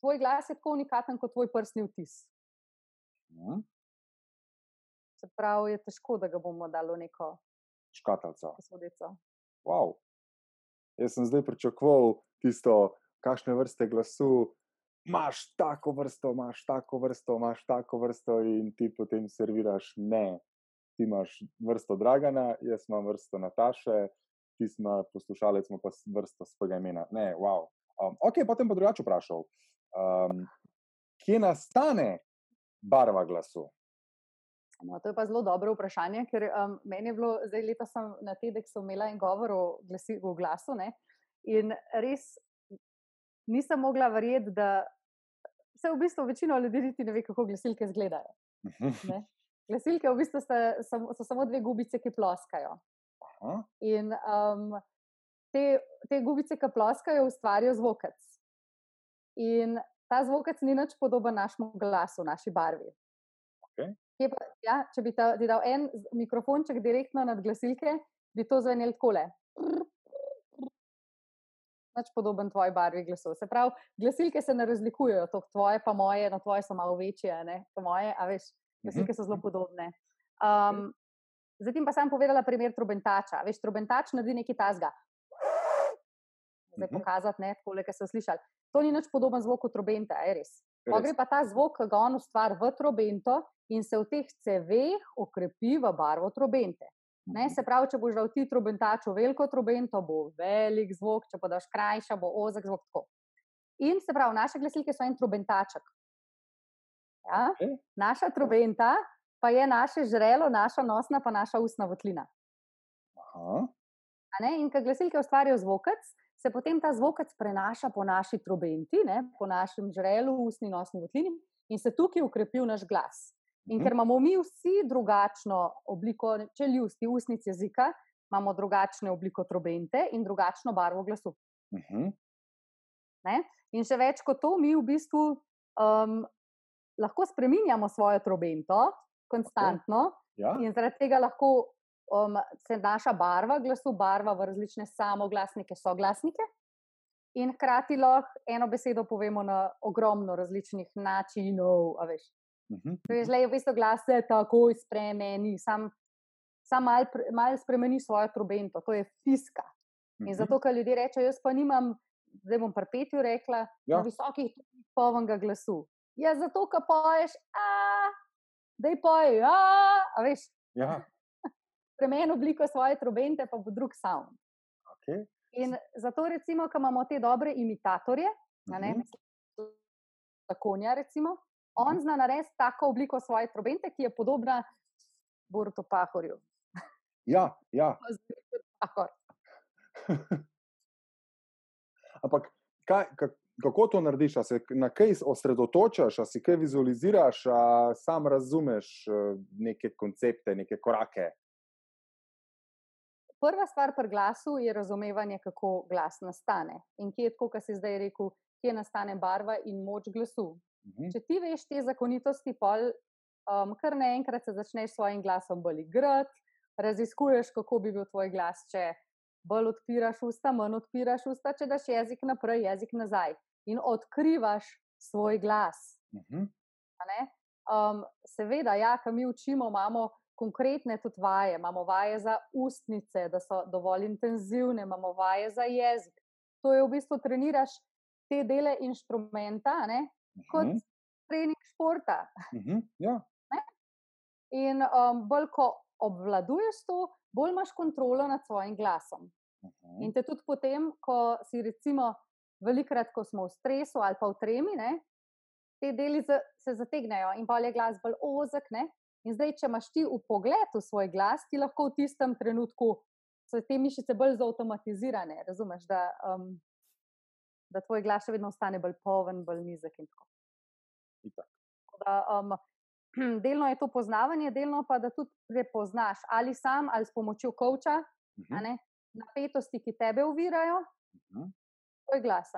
tvoj glas je tako unikaten kot tvoj prstni vtis. Mhm. Se pravi, je težko, da ga bomo dali v neko Škatlica. posodico. Wow. Jaz sem zdaj pričakoval tisto, kakšne vrste glasu. Imáš tako vrsto, imaš tako vrsto, imaš tako vrsto, in ti potem serviraš. Ne, ti imaš vrsto Dragana, jaz imam vrsto Nataše, ti si poslušalec, ima pa vrsto svojega imena. Ne, wow. Um, ok, potem pa drugače vprašal. Um, kje nastane barva glasu? No, to je pa zelo dobro vprašanje, ker um, meni je bilo, zdaj leta sem na TEDxu imela en govor o, glasi, o glasu ne, in res nisem mogla verjeti, da se v bistvu večino ljudi niti ne ve, kako glasilke izgledajo. Ne. Glasilke v bistvu sta, samo- so samo dve gubice, ki ploskajo. Aha, In um, te, te gubice, ki ploskajo, ustvarijo zvokec. In ta zvokec ni nič podoben našemu glasu, naši barvi. Okej. Kje Pa, ja, če bi ta, ti dal en mikrofonček direktno nad glasilke, bi to zvenelo takole. Nič podoben tvoji barvi glasu. Se pravi, glasilke se ne razlikujejo, to tvoje, pa moje, no tvoje so malo večje, ne pa moje, a veš, glasilke so zelo podobne. Um, Zdaj ti pa sem povedala primer trobentača. Veš, trobentač naredi nekaj tasga. Zdaj Mhm. pokazati, ne, tako le, so slišali. To ni nič podoben zvoku trobenta, je res. Pa gre pa ta zvok, ki ga on ustvari v trobento in se v teh ceveh okrepi v barvo trobente. Ne, Mhm. se pravi, če boš dal ti trobentaču veliko trobento, bo velik zvok, če pa daš krajša, bo ozek zvok. Tako. In se pravi, naše glasilke so en trobentaček. Ja? Okej. Naša trobenta pa je naše žrelo, naša nosna, pa naša ustna votlina. In ko glasilke ustvarijo zvokec, se potem ta zvokec prenaša po naši trobenti, ne? po našem žrelu, ustni nosni votlini in se tukaj ukrepi naš glas. In Mhm. ker imamo mi vsi drugačno obliko čeljusti, ustnic jezika, imamo drugačno obliko trobente in drugačno barvo glasu. mhm, Ne? In še več kot to, mi v bistvu um, lahko spremenjamo svojo trobento konstantno, ja, In zaradi tega lahko um, se naša barva glasu barva v različne samoglasnike, soglasnike. In hkrati lahko eno besedo povemo na ogromno različnih načinov. a veš. mhm, Veš, le, v bistvu glas se takoj spremeni, sam, sam malo mal spremeni svojo trobento, to je fiska. In mhm. zato, ker ljudje rečejo, jaz pa nimam, zdaj bom pri petju rekla, Ja. na visokih polnega glasu. Ja, zato, ker poješ, a, da je poj, a, a veš, Ja, spremeni obliko svoje trobente, pa bo drug sound. Okay. In zato, recimo, ko imamo te dobre imitatorje, uh -huh. konja, recimo, on zna narediti tako obliko svoje trobente, ki je podobna Borutu Pahorju. Ja, ja. Ampak kaj, kako to narediš? A se na kaj osredotočaš, a si kaj vizualiziraš, a sam razumeš neke koncepte, neke korake? Prva stvar pri glasu je razumevanje, kako glas nastane in kje je tako, kot si zdaj rekel, kje nastane barva in moč glasu. -huh. Če ti veš te zakonitosti, pol, um, kar naenkrat se začneš s svojim glasom bolj igrati, raziskuješ, kako bi bil tvoj glas, če bolj odpiraš usta, manj odpiraš usta, če daš jezik naprej, jezik nazaj in odkrivaš svoj glas. Uh -huh. um, seveda, ja, ki mi učimo, imamo konkretne tudi vaje. Imamo vaje za ustnice, da so dovolj intenzivne, imamo vaje za jezik. To je v bistvu treniraš te dele inštrumenta, ne? kot uh -huh. trening športa. Uh -huh. ja. In um, bolj ko obvladuješ to, bolj imaš kontrolo nad svojim glasom. Uh -huh. In te tudi potem, ko si recimo velikrat, ko smo v stresu ali pa v tremi, ne, te deli se zategnejo in pa je glas bolj ozek, ne, In zdaj, če imaš ti v pogledu svoj glas, ti lahko v tistem trenutku so te mišice bolj zautomatizirane. Razumeš, da, um, da tvoj glas še vedno ostane bolj poven, bolj nizek in tako. Da, um, delno je to poznavanje, delno pa da tudi prepoznaš ali sam ali s pomočjo koča uh. -huh. napetosti, ki tebe uvirajo, uh mhm. -huh. Tvoj glas.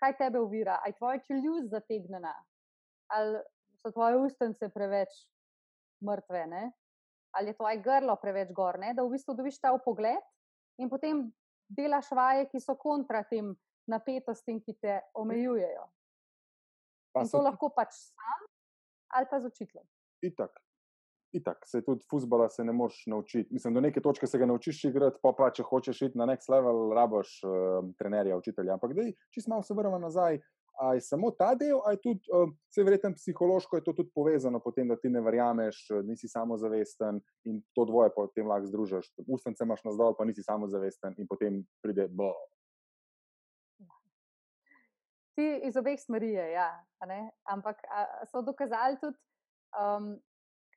Kaj tebe uvira? Aj tvoja čeljust zategnjena, ali so tvoje ustnice preveč mrtve, ne? ali je tvoje grlo preveč gor, ne? da v bistvu dobiš ta pogled in potem delaš vaje, ki so kontra tem napetostim, ki te omejujejo. Pa in to lahko pač sam ali pa z učiteljem. Itak. Itak, se tudi futbola se ne moreš naučiti. Mislim, do neke točke se ga naučiš igrati, pa, pa če hočeš iti na next level, raboš uh, trenerja, učitelja. Ampak, da če smo se vrnili nazaj, ali je samo ta del, ali tudi, vse verjetno, psihološko je to tudi povezano, potem, da ti ne verjameš, nisi samozavesten in to dvoje potem lahko združiš. Ustnice imaš na zdol, pa nisi samozavesten in potem pride bo. Ti iz obeh smeri je, ja, ampak a, so dokazali tudi, um,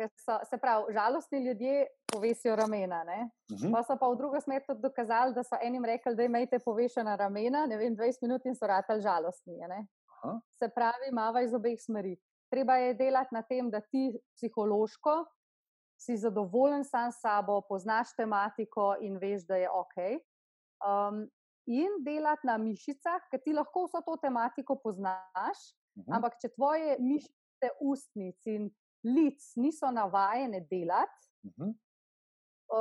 so, se pravi, žalostni ljudje povesijo ramena. Uh mhm. -huh. Pa so pa v drugo smer tudi dokazali, da so enim rekli, da imate povešena ramena, ne vem, 20 minut in so ratali žalostni. Se pravi, mava iz obeh smeri. Treba je delati na tem, da ti psihološko si zadovoljen sam s sabo, poznaš tematiko in veš, da je ok. Um, in delati na mišicah, ker ti lahko vso to tematiko poznaš, uh mhm. -huh. ampak če tvoje mišice ustnic in lic niso navajene delati, uh -huh.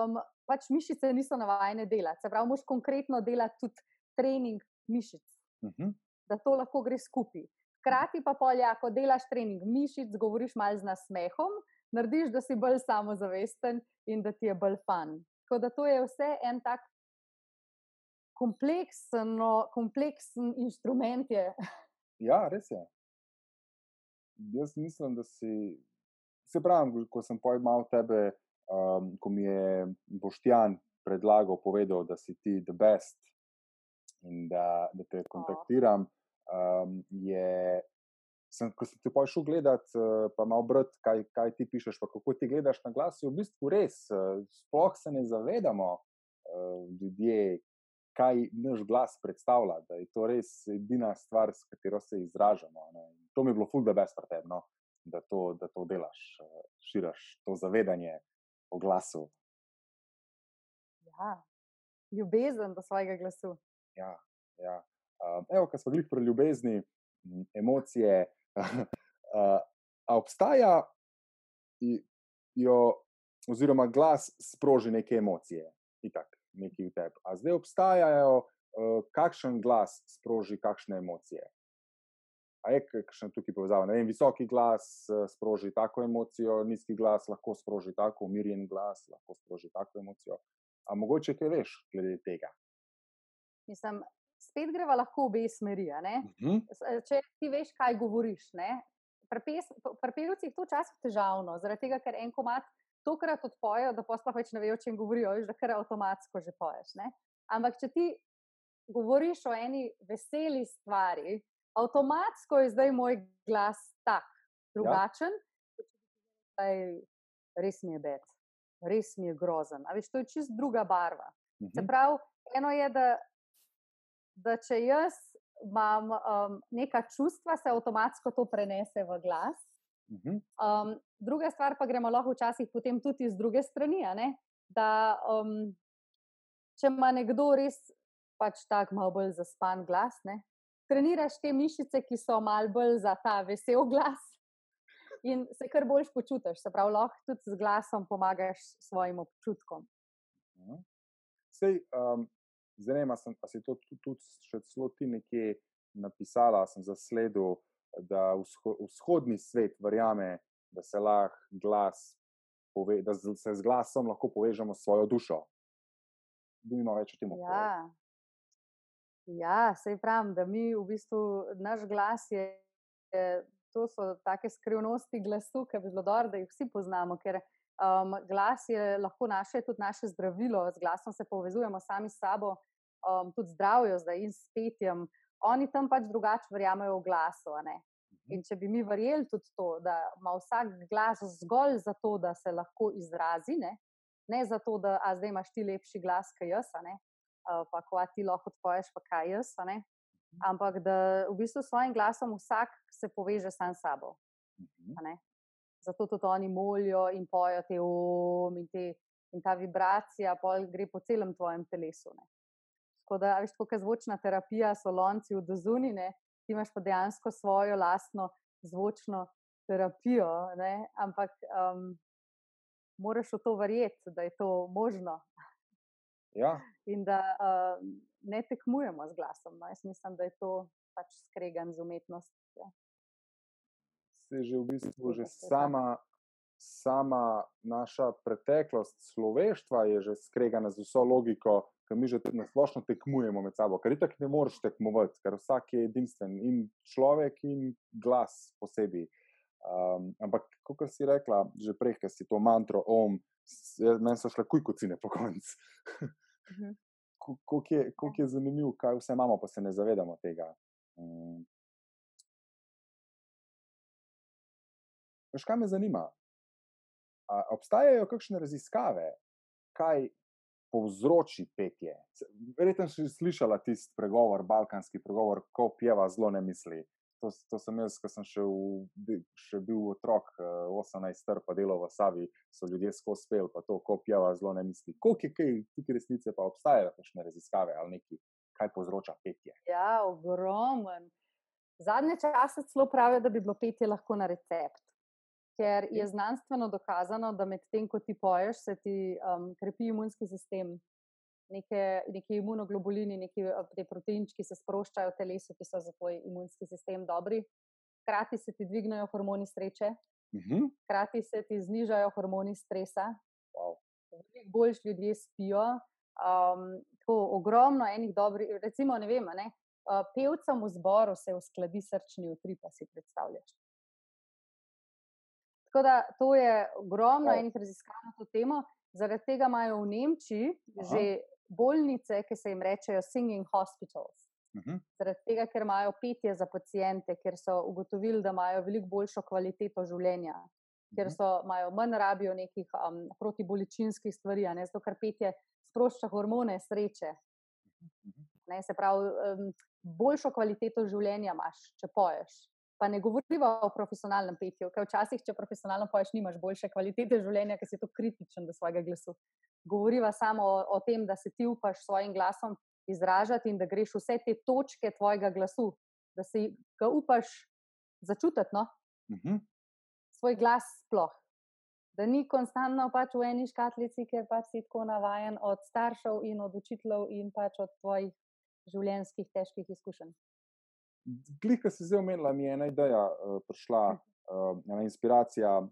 um, pač mišice niso navajene delati. Se pravi, moš konkretno delati tudi trening mišic, uh -huh. da to lahko gre skupaj. Hkrati pa polja, ko delaš trening mišic, govoriš malo z nasmehom, narediš, da si bolj samozavesten in da ti je bolj fan. Tako da to je vse en tak kompleksen, kompleksen inštrument. Je. Ja, res je. Jaz mislim, da si se pravi, ko sem pojmal tebe, um, ko mi je Boštjan predlagal, povedal, da si ti the best in da, da te kontaktiram, um, je. Sem, ko sem ti šel gledat, uh, pa malo brati, kaj, kaj ti pišeš, pa kako ti gledaš na glas, je v bistvu res. Uh, sploh se ne zavedamo, uh, ljudje, kaj naš glas predstavlja, da je to res edina stvar, s katero se izražamo. Ne. To mi je bilo fuldo best pretebno da to, da to delaš, eh, širiš to zavedanje o glasu. Ja, ljubezen do svojega glasu. Ja, ja. Um, evo, kar smo bili pri ljubezni, emocije. uh, obstaja, jo, oziroma glas sproži neke emocije, itak, neki v tebi. A zdaj obstajajo, uh, kakšen glas sproži kakšne emocije. Je kakšen tukaj povezava? Ne vem, visoki glas eh, sproži tako emocijo, nizki glas lahko sproži tako, umirjen glas lahko sproži tako emocijo. A mogoče kaj veš glede tega? Mislim, spet greva lahko v obe smeri. Uh mhm. -huh. Če ti veš, kaj govoriš. Pri pevcih je to včasih težavno, zaradi tega, ker en komat tokrat odpojo, da pa sploh več ne vejo, o čem govorijo, že kar avtomatsko že poješ. Ne? Ampak, če ti govoriš o eni veseli stvari, avtomatsko je zdaj moj glas tak, drugačen. Ja. Res mi je bed, res mi je grozen. A veš, to je čist druga barva. Mhm. Se pravi, eno je, da, da če jaz imam um, neka čustva, se avtomatsko to prenese v glas. Mhm. Um, druga stvar pa gremo lahko včasih potem tudi iz druge strani. Da, um, če ima nekdo res pač tako malo bolj zaspan glas, ne? Treniraš te mišice, ki so malo bolj za ta vesel glas. In se kar boljš počutiš, se pravi, lahko tudi z glasom pomagaš svojim občutkom. Sej, um, zanima se, ali si to tudi še celo ti nekje napisala, sem zasledil, da vzho, vzhodni svet verjame, da se lahko glas, pove, da se z glasom lahko povežemo s svojo dušo. Dvima več o tem. Ja. Ja, sej pravim, da mi v bistvu naš glas je. To so take skrivnosti glasu, ki bi bilo dobro, da jih vsi poznamo, ker um, glas je lahko naše, tudi naše zdravilo, z glasom se povezujemo sami s sabo, um, tudi zdravijo zdaj in s petjem. Oni tam pač drugače verjamejo v glasu. Mhm. In če bi mi verjeli tudi to, da ima vsak glas zgolj zato, da se lahko izrazi, ne, ne zato, da zdaj imaš ti lepši glas, kot jaz, uh, pa ko ti lahko odpoješ, pa kaj jaz. Mhm. Ampak da v bistvu s svojim glasom vsak se poveže sam s sabo. Mhm. Zato tudi oni molijo in pojo te um in, te, in ta vibracija gre po celem tvojem telesu. Ne. Tako da, veš, kot zvočna terapija, so lonci v dozunine, ti imaš pa dejansko svojo lastno zvočno terapijo. Ne? Ampak um, moraš v to verjeti, da je to možno. Ja. In da uh, ne tekmujemo z glasom. No? Jaz mislim, da je to pač skregan z umetnostjo. Se že v bistvu že sama, sama naša preteklost človeštva je že skregana z vso logiko ker mi že na splošno tekmujemo med sabo, ker itak ne moreš tekmovati, ker vsak je edinstven in človek in glas posebej. Um, ampak, kot si rekla, že prej, ker si to mantro om, meni so šle kujkocine po koncu. Mhm. Kako je, je zanimivo, kaj vse imamo, pa se ne zavedamo tega. Um, Veš, kaj me zanima? A, obstajajo kakšne raziskave, kaj povzroči petje. Verjetno si slišala tisti pregovor, balkanski pregovor, ko pjeva zelo ne misli. To, to sem jaz, ko sem še, v, še bil otrok, 18 eh, str, pa delo v Savi, so ljudje skozi spel, pa to, ko pjeva zelo ne misli. Koliko je kaj, tukaj resnice pa obstajajo, kakšne raziskave ali neki, kaj povzroča petje? Ja, ogromen. Zadnje čase celo pravijo, da bi bilo petje lahko na recept ker je znanstveno dokazano, da medtem ko ti poješ, se ti um, krepi imunski sistem. Neke, neke imunoglobulini, neki te proteinčki se sproščajo v telesu, ki so za tvoj imunski sistem dobri. Hkrati se ti dvignejo hormoni sreče, mhm. hkrati se ti znižajo hormoni stresa. Wow. Boljš ljudje spijo. Um, tako ogromno enih dobrih, recimo, ne vem, ne, uh, pevcem v zboru se uskladi srčni utrip, pa si predstavljaš. Tako da to je ogromno enih raziskav na to temo. Zaradi tega imajo v Nemčiji Aha. že bolnice, ki se jim rečejo singing hospitals. Uh mhm. -huh. Zaradi tega, ker imajo petje za pacijente, ker so ugotovili, da imajo veliko boljšo kvaliteto življenja, uh -huh. ker mhm. so, imajo manj rabijo nekih um, protiboličinskih stvari, ne zato, ker petje sprošča hormone sreče. Uh mhm, -huh. ne, se pravi, um, boljšo kvaliteto življenja imaš, če poješ. Pa ne govorimo o profesionalnem petju, ker včasih, če profesionalno poješ, nimaš boljše kvalitete življenja, ker si to kritičen do svojega glasu. Govoriva samo o, o tem, da se ti upaš svojim glasom izražati in da greš vse te točke tvojega glasu, da si ga upaš začutiti, no? uh mhm. -huh. svoj glas sploh. Da ni konstantno pač v eni škatlici, ker pač si tako navaden od staršev in od učiteljev in pač od tvojih življenjskih težkih izkušenj. Glika si zdaj omenila, mi je ena ideja uh, prišla, uh, ena inspiracija,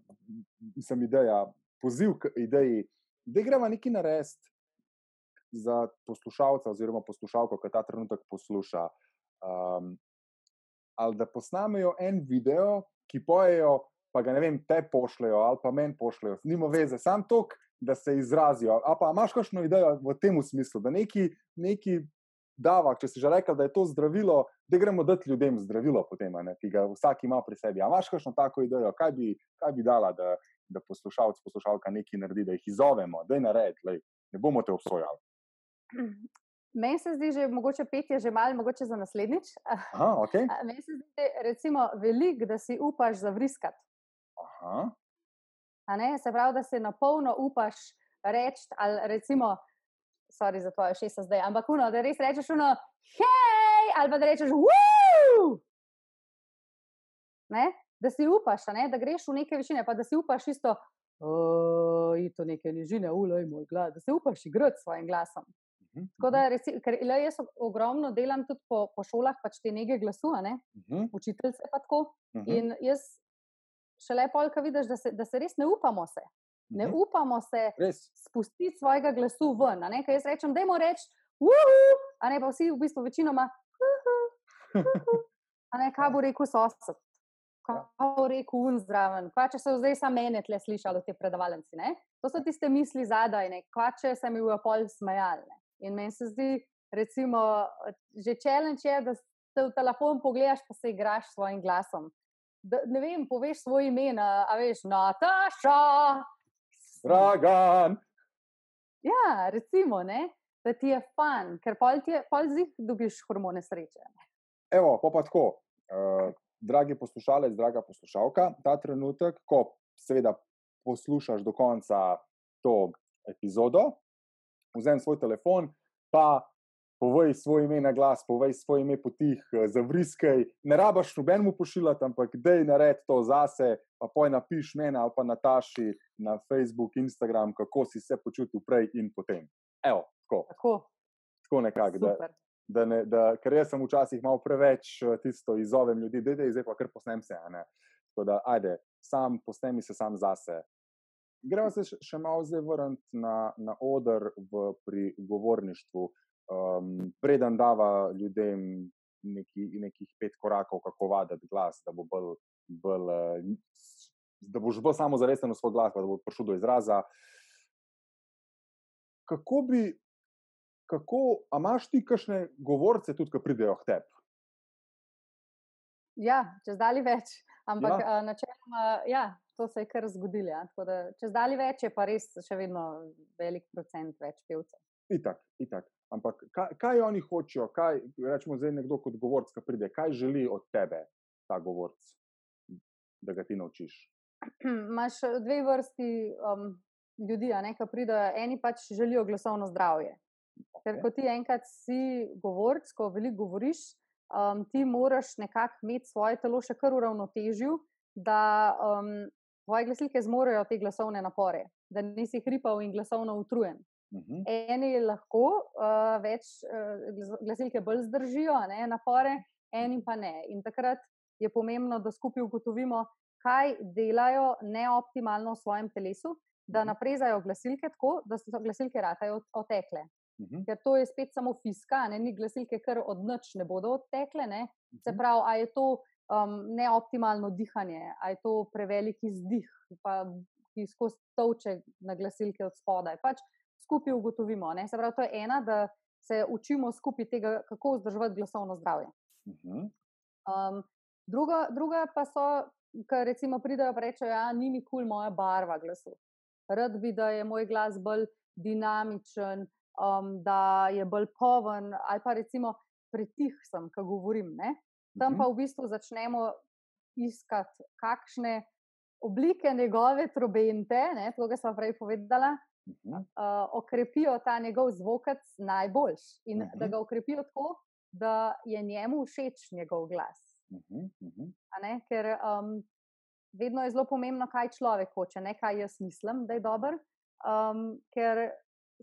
sem ideja, poziv k ideji, da gremo nekaj narediti za poslušalca oziroma poslušalko, ki ta trenutek posluša. Um, ali da posnamejo en video, ki pojejo, pa ga ne vem, te pošljajo ali pa meni pošljajo, nima veze, sam tok, da se izrazijo. A pa imaš kakšno idejo v tem smislu, da neki, neki davak, če si že rekel, da je to zdravilo, da gremo dati ljudem zdravilo, potem, ne, ki ga vsak ima pri sebi. A imaš kakšno tako idejo, kaj bi, kaj bi dala, da, da poslušalec, poslušalka nekaj naredi, da jih izzovemo, da je nared, lej, ne bomo te obsojali. Meni se zdi, že mogoče pet je že malo, mogoče za naslednjič. Aha, okay. Meni se zdi, recimo, velik, da si upaš zavriskati. Aha. Se pravi, da se na polno upaš reči, ali recimo, sorry za tvoje šest zdaj, ampak uno, da res rečeš uno, hej, ali pa da rečeš! Ne? Da si upaš, ne? da greš v neke višine, pa da si upaš isto, in to neke nižine, ulej moj glas, da si upaš igrati s svojim glasom. Tako da, reci, ker le, jaz ogromno delam tudi po, po šolah, pač te nege glasu, ne? uh -huh. učiteljice pa tako. Uh -huh. In jaz še lepo, ko vidiš, da se, da se res ne upamo se. Ne uh -huh. upamo se Res. spustiti svojega glasu ven. Ker jaz rečem, da je reči, uhu, a ne pa vsi v bistvu večinoma. uhu, uhu. A ne, kaj bo rekel sosed, kaj bo rekel un zraven. Kva, če so zdaj samo mene tle slišali, te predavalci. Ne? To so tiste misli zadaj, ne? kva, če se mi v pol smejali. Ne? In meni se zdi, recimo, že challenge je, da se v telefon pogledaš, pa se igraš s svojim glasom. Da, ne vem, poveš svoj ime, a veš, Nataša. Dragan. Ja, recimo, ne? da ti je fan, ker pol, je, pol zih dobiš hormone sreče. Evo, pa, pa tako, uh, dragi poslušalec, draga poslušalka, ta trenutek, ko seveda poslušaš do konca to epizodo, vzemi svoj telefon, pa povej svoj ime na glas, povej svoj ime potih, zavriskaj. Ne rabaš nobenemu pošiljati, ampak dej naredi to zase, pa poj napiš meni ali pa Nataši na Facebook, Instagram, kako si se počutil prej in potem. Evo, tako. Tako, Tako nekako. Da. Da ne, da, ker jaz sem včasih malo preveč eh, tisto izzovem ljudi, da je zdaj pa kar posnem se. Tako da, ajde, sam posnemi se sam zase. Gremo se še- malo zdaj vrniti na, na oder v, pri govorništvu. Um, preden dava ljudem neki, nekih pet korakov, kako vaditi glas, da, bo bolj, bolj, eh, da boš bolj samozavesten v svoj glas, da bo prišel do izraza. Kako bi, kako, a imaš ti kakšne govorce tudi, ki pridejo k tebi? Ja, čez dali več. Ampak Ja. ja. načeloma, ja, to se je kar zgodilo. Ja. Tako Da, čez dali več je pa res še vedno velik procent več pevcev. Itak, itak. Ampak kaj, kaj oni hočejo, kaj rečemo zdaj nekdo kot govorc, ki pride, kaj želi od tebe ta govorc, da ga ti naučiš? Imáš dve vrsti um, ljudi, a ne, ki pridejo. Eni pač želijo glasovno zdravje. Ker Okej. ko ti enkrat si govorc, ko veliko govoriš, um, ti moraš nekako imeti svoje telo še kar uravnotežil, da um, tvoje glasilke zmorejo te glasovne napore, da nisi hripav in glasovno utrujen. Mhm. Eni lahko uh, več uh, glasilke bolj zdržijo, ne, napore, eni pa ne. In takrat je pomembno, da skupaj ugotovimo, kaj delajo neoptimalno v svojem telesu, da Mhm. naprezajo glasilke tako, da so glasilke ratajo otekle. Mhm. Ker to je spet samo fiska, ne ni glasilke, ker od noč ne bodo odtekle. Ne? Se Mhm. pravi, a je to um, neoptimalno dihanje, a je to prevelik izdih, pa, ki skozi toče na glasilke od spodaj. Pač skupaj ugotovimo. Ne? Se pravi, to je ena, da se učimo skupaj tega, kako vzdrževati glasovno zdravje. Mhm. Um, druga, druga pa so, ki recimo pridejo in rečejo, da ni mi kul cool moja barva glasu. Rad bi, da je moj glas bolj dinamičen, um, da je bolj poven, ali pa recimo pretih sem, ko govorim. Ne? Tam Mhm. pa v bistvu začnemo iskati, kakšne oblike njegove trobente, ne, to, kar sem prej povedala, uh, okrepijo ta njegov zvokec najboljš in uh -huh. da Mhm. ga okrepijo tako, da je njemu všeč njegov glas. Mhm. Mhm. a Ne, ker um, vedno je zelo pomembno, kaj človek hoče, ne kaj jaz mislim, da je dober. Um, ker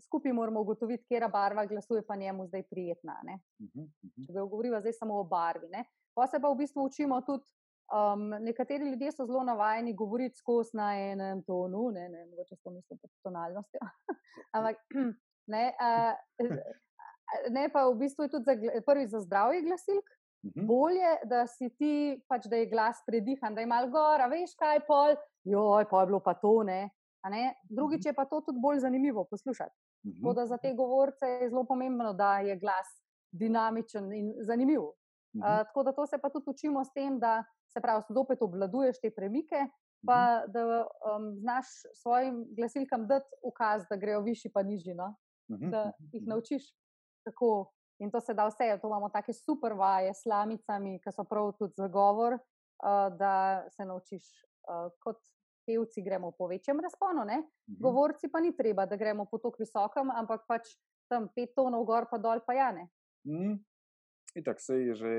skupaj moramo ugotoviti, kera barva glasu je pa njemu zdaj prijetna. a Ne? Mhm. Mhm. Če govoriva zdaj samo o barvi. Ne? Pa se pa v bistvu učimo tudi. Um, nekateri ljudje so zelo navajeni govoriti skozi na enem tonu, ne, ne mogoče s to mislim pod tonalnostjo. Ampak ne, uh, ne, pa v bistvu je tudi za, prvi za zdravje glasilk, Mhm. bolje, da si ti, pač, da je glas predihan, da je malo gor, a veš kaj, pol, joj, pa je bilo pa to ne. ne. Drugič je pa to tudi bolj zanimivo poslušati. Mhm. Tako da za te govorce je zelo pomembno, da je glas dinamičen in zanimiv. Mhm. Uh, tako da to se pa tudi učimo s tem, da se pravi, zopet obvladuješ te premike, pa Mhm. da um, znaš svojim glasilkam dati ukaz, da grejo višji, pa nižji. No? Mhm, Da mhm, jih mhm. naučiš, kako. In to se da vse. To imamo take super vaje s slamicami, ki so prav tudi za govor, uh, da se naučiš. Uh, kot pevci gremo po večjem razponu, ne? Mhm. govorci pa ni treba, da gremo po tako visokem, ampak pač tam pet tonov gor, pa dol, pa jane. Mm. Itak se je že,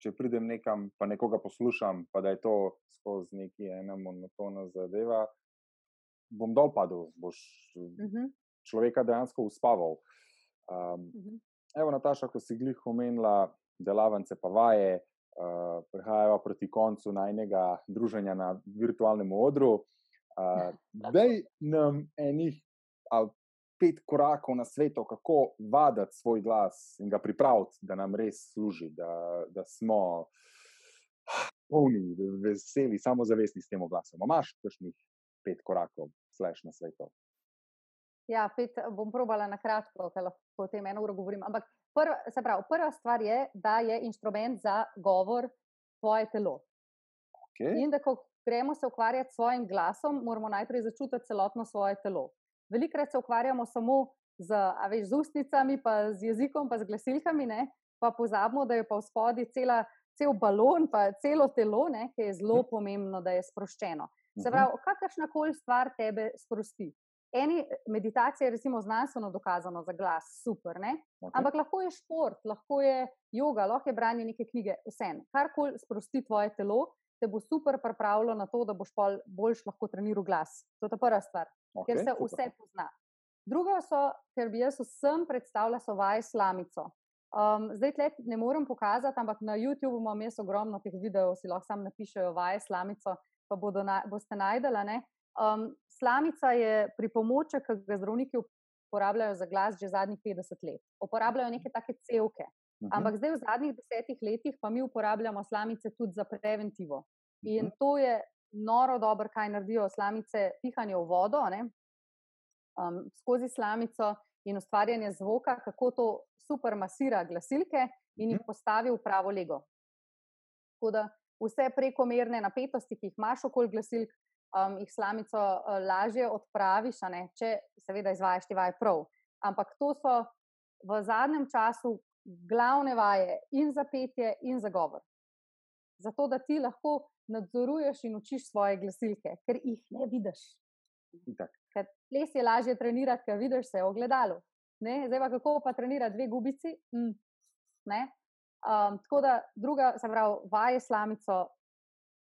če pridem nekam, pa nekoga poslušam, pa da je to skozi neki ena monotona zadeva, bom dol padel, boš Uh -huh, človeka dejansko uspaval. Um, uh -huh. evo, Nataša, ko si glih omenila delavnice, pa vaje, uh, prihajava proti koncu najnega druženja na virtualnem odru. Uh, Dej nam enih pet korakov na svetu, kako vaditi svoj glas in ga pripraviti, da nam res služi, da, da smo polni, veseli, samozavestni s tem glasom. Imaš kakšnih pet korakov, slash na svetu? Ja, pet bom probala na kratko, ker lahko o tem eno uro govorim. Ampak prva, se pravi, prva stvar je, da je inštrument za govor tvoje telo. Okay. In da ko gremo se ukvarjati s svojim glasom, moramo najprej začutiti celotno svoje telo. Velikrat se ukvarjamo samo z, veš, z ustnicami, pa z jezikom, pa z glasilkami, ne? pa pozabimo, da je pa v spodi cela, cel balon, pa celo telo, ne? ki je zelo pomembno, da je sproščeno. Se Mhm. pravi, kakršna koli stvar tebe sprosti. Eni meditacije je recimo znanstveno dokazano za glas, super, ne? Okay. ampak lahko je šport, lahko je yoga, lahko je branje neke knjige, vse. Karkoli sprosti tvoje telo, te bo super pripravilo na to, da boš pol boljš lahko treniral glas. To je ta prva stvar, okay, ker se super. vse pozna. Drugo so, ker bi jaz vsem predstavljala, so vaje slamico. Um, zdaj tle ne morem pokazati, ampak na YouTubu imam jaz ogromno teh videov, si lahko sam napišejo vaje slamico, pa bodo na, boste najdela. ne. Um, slamica je pripomoček, ki ga zdravniki uporabljajo za glas že zadnjih 50 let. Uporabljajo neke take cevke. Mhm. Ampak zdaj v zadnjih desetih letih pa mi uporabljamo slamice tudi za preventivo. In Mhm. to je noro dobro, kaj naredijo slamice, pihanje v vodo ne, um, skozi slamico in ustvarjanje zvoka, kako to super masira glasilke in jih Mhm. postavi v pravo lego. Tako da vse prekomerne napetosti, ki jih imaš okoli glasilk, um, jih slamico uh, lažje odpraviš, ne, če seveda izvajaš te vaje prav. Ampak to so v zadnjem času glavne vaje in za petje, in za govor. Zato, da ti lahko nadzoruješ in učiš svoje glasilke, ker jih ne vidiš. Itak. Ker ples je lažje trenirati, ker vidiš se v ogledalu. Ne? Zdaj pa kako pa trenirati dve gubici? Mm. Ne? Um, tako da druga, se pravi, vaje slamico,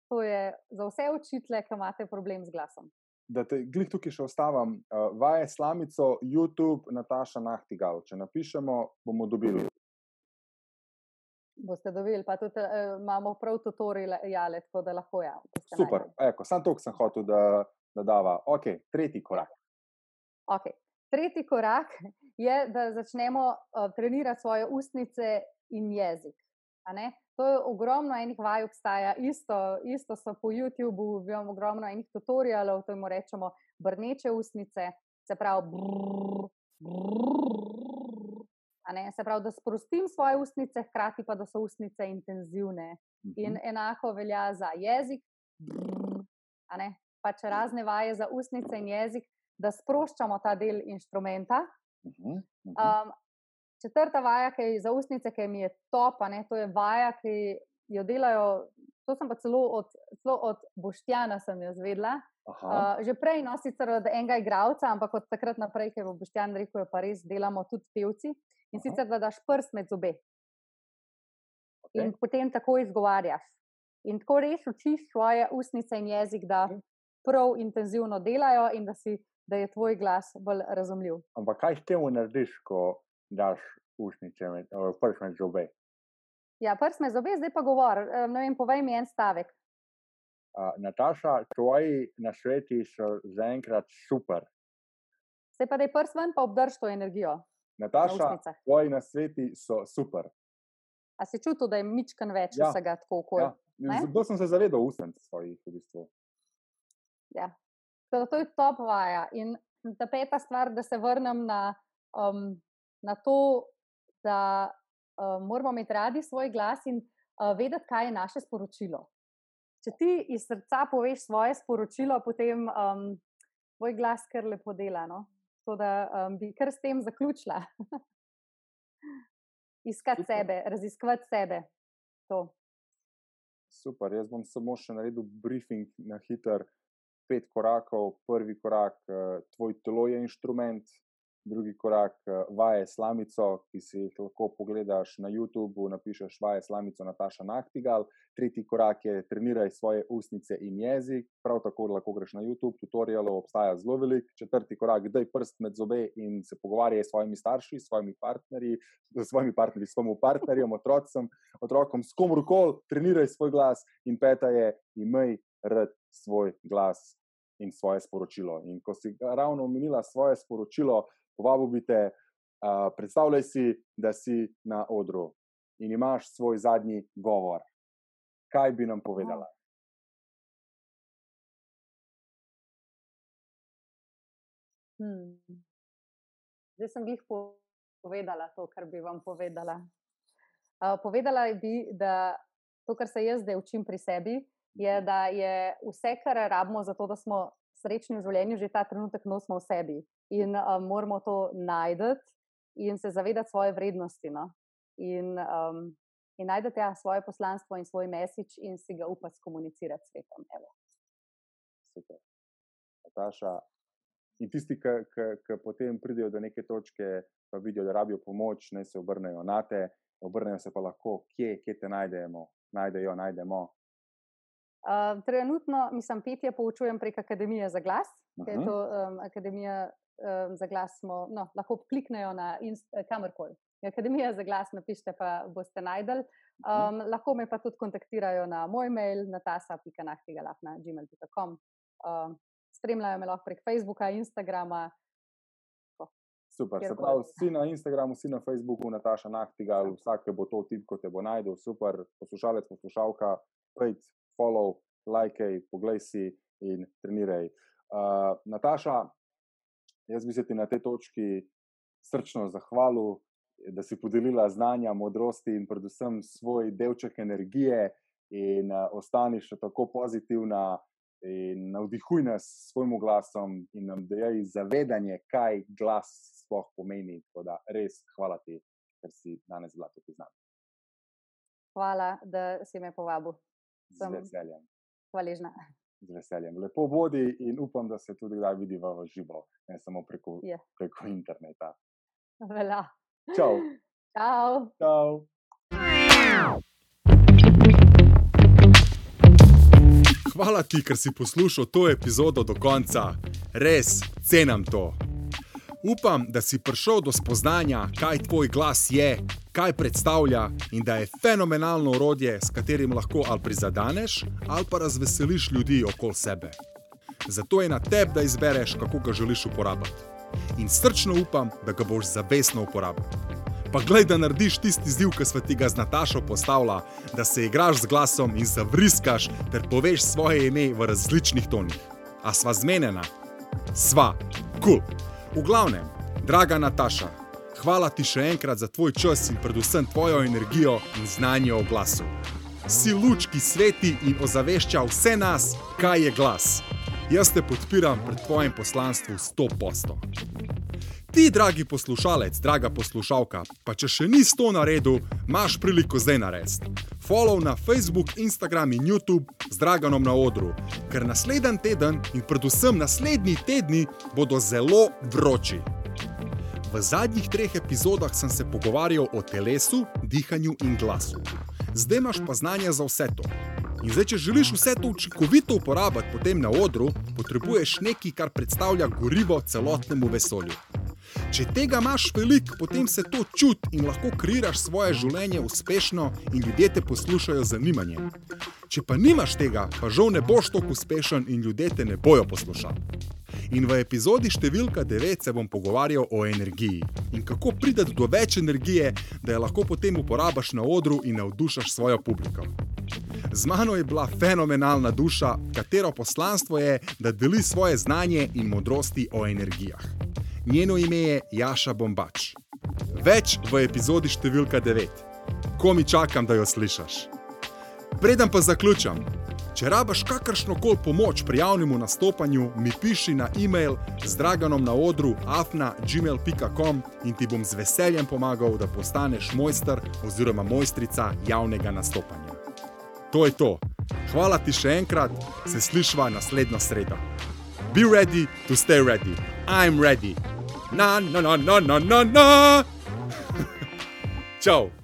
to je za vse učitele, ki imate problem z glasom. Da te glih tukaj še ostavim, uh, vaje slamico, YouTube, Nataša Nahtigal. Če napišemo, bomo dobili. Boste dobili, pa tudi uh, imamo prav tutoriale, tako da lahko ja. Super, našli. Eko, sam to sem hotel, da, da dava. Ok, tretji korak. Okay. Tretji korak je, da začnemo uh, trenirati svoje ustnice in jezik. To je ogromno enih vaj, obstaja isto, isto so po YouTubu, imamo ogromno enih tutorialov, to jim rečemo brneče ustnice, se pravi, brrr, brrr, ne, se pravi, da sprostim svoje ustnice, hkrati pa da so ustnice intenzivne. In Mhm. enako velja za jezik, brrr, a ne, pač razne vaje za ustnice in jezik, da sproščamo ta del inštrumenta. Mhm, mhm. Um, četrta vaja, ki je za ustnice, ki mi je top, a ne, to je vaja, ki jo delajo. To sem pa celo od, celo od Boštjana sem jo zvedla. Aha, Uh, že prej, no sicer od enega igralca, ampak od takrat naprej, ker je Boštjan rekel, je pa res delamo tudi pevci. In Aha. sicer, da daš prst med zobe okej. in potem tako izgovarjaš. In tako res učiš svoje ustnice in jezik, da Mhm. prav intenzivno delajo in da, si, da je tvoj glas bolj razumljiv. Ampak kaj s tem narediš, ko daš ušnice, med, prš med zobe? Ja, prst med zobe, zdaj pa govor. Ne vem, povej mi en stavek. Uh, Nataša, tvoji nasveti so zaenkrat super. Zdaj pa da je prst ven, pa obdrž to energijo na Nataša, ustnicah. tvoji nasveti so super. A si čutil, da je mičkan več Ja. vsega tako kot? Ja. Zato sem se zavedal ustnic svojih. V bistvu. Ja. To, to je top vaja. In ta peta stvar, da se vrnem na, um, na to, da um, moramo imeti radi svoj glas in uh, vedeti, kaj je naše sporočilo. Če ti iz srca poveš svoje sporočilo, potem um, tvoj glas kar lepo dela. No? Tako da um, bi kar s tem zaključila. Iskati Super. sebe, raziskovati sebe. To. Super, jaz bom samo še naredil briefing na hiter. Pet korakov. Prvi korak, eh, tvoj telo je inštrument, drugi korak, eh, vaje slamico, ki si jih lahko pogledaš na YouTubu, napišeš vaje slamico Nataša Nahtigal. Tretji korak je treniraj svoje ustnice in jezik, prav tako lahko greš na YouTube, tutorialov obstaja zelo velik. Četrti korak, daj prst med zobe in se pogovarjaj s svojimi starši, s svojimi partnerji, s svojimi partnerji, s svojim partnerjem, otrocem, otrokom, s komorkoli, treniraj svoj glas. In peta je, imej rad svoj glas in svoje sporočilo. In ko si ravno omenila svoje sporočilo, povabil bi te, uh, predstavljaj si, da si na odru in imaš svoj zadnji govor. Kaj bi nam povedala? Hmm. Zdaj sem jih povedala, to, kar bi vam povedala. Uh, povedala bi, da to, kar se jaz zdaj učim pri sebi, je, da je vse, kar rabimo za to, da smo srečni v življenju, že ta trenutek nosimo v sebi. In uh, moramo to najti in se zavedati svoje vrednosti. No? In, um, in najti ja, svoje poslanstvo in svoj mesič in si ga upati komunicirati s svetom. Evo. Super. Nataša. In tisti, ki potem pridejo do neke točke, pa vidijo, da rabijo pomoč, naj se obrnejo na te, obrnejo se pa lahko, kje, kje te najdemo, najdejo, najdemo. Uh, trenutno, mislim, petje poučujem prek Akademije za glas, uh -huh. Mhm. je to um, Akademija um, za glas. Smo, no, lahko kliknejo na kamorkoli. Akademija za glas, napišite, pa boste najdel. Um, Mhm. lahko me pa tudi kontaktirajo na moj mail, natasa.nahtigalaf.gmail.com. Um, spremljajo me lahko prek Facebooka, Instagrama. Super, se pravi, si na Instagramu, si na Facebooku, Nataša Nahtigal, vsak, ki bo to tip, ko te bo najdel, super, poslušalec, poslušalka, pejt, follow, like, poglej si in treniraj. Uh, Nataša, jaz bi se ti na tej točki srčno zahvalil, da si podelila znanja, modrosti in predvsem svoj delček energije in uh, ostani še tako pozitivna in navdihuj nas s svojim glasom in nam daj zavedanje, kaj glas sploh pomeni. Tako da res hvala ti, ker si danes bila tukaj z nami. Hvala, da si me povabil. Z Sem- veseljem. Hvaležna. Z veseljem. Lepo bodi in upam, da se tudi kdaj vidiva v živo, ne samo preko, Je. preko interneta. Velja. Čau. Čau. Čau. Hvala ti, ker si poslušal to epizodo do konca. Res cenim to. Upam, da si prišel do spoznanja, kaj tvoj glas je, kaj predstavlja in da je fenomenalno orodje, s katerim lahko ali prizadeneš ali pa razveseliš ljudi okoli sebe. Zato je na tebi, da izbereš, kako ga želiš uporabljati. In srčno upam, da ga boš zavestno uporabljal. Pa glej, da narediš tisti ziv, ki sva ti ga z Natašo postavila, da se igraš z glasom in zavriskaš ter poveš svoje ime v različnih tonih. A sva zmenjena? Sva, kul. Cool. V glavnem, draga Nataša, hvala ti še enkrat za tvoj čas in predvsem tvojo energijo in znanje o glasu. Si luč, ki sveti in ozavešča vse nas, kaj je glas. Jaz te podpiram pred tvojim poslanstvom 100%. Ti, dragi poslušalec, draga poslušalka, pa če še nisi to naredil, imaš priliko zdaj narediti. Follow na Facebook, Instagram in YouTube z Draganom na odru, ker naslednji teden in predvsem naslednji tedni bodo zelo vroči. V zadnjih treh epizodah sem se pogovarjal o telesu, dihanju in glasu. Zdaj imaš pa znanje za vse to. In zdaj, če želiš vse to učinkovito uporabiti potem na odru, potrebuješ nekaj, kar predstavlja gorivo celotnemu vesolju. Če tega imaš veliko, potem se to čuti in lahko kreiraš svoje življenje uspešno in ljudje te poslušajo z zanimanjem. Če pa nimaš tega, pa žal ne boš tako uspešen in ljudje te ne bojo poslušali. In v epizodi številka 9 se bom pogovarjal o energiji in kako prideti do več energije, da jo lahko potem uporabiš na odru in navdušaš svojo publiko. Z mano je bila fenomenalna duša, katero poslanstvo je, da deli svoje znanje in modrosti o energijah. Njeno ime je Jaša Bombač. Več v epizodi številka 9. Ko mi čakam, da jo slišiš. Preden pa zaključam, če rabaš kakršno koli pomoč pri javnem nastopanju, mi piši na e-mail z draganom na odru afna.gmail.com in ti bom z veseljem pomagal, da postaneš mojster oziroma mojstrica javnega nastopanja. To je to. Hvala ti še enkrat, se slišva naslednjo sredo. Be ready to stay ready. I'm ready. Na, na, na, na, na, na, na. Čau.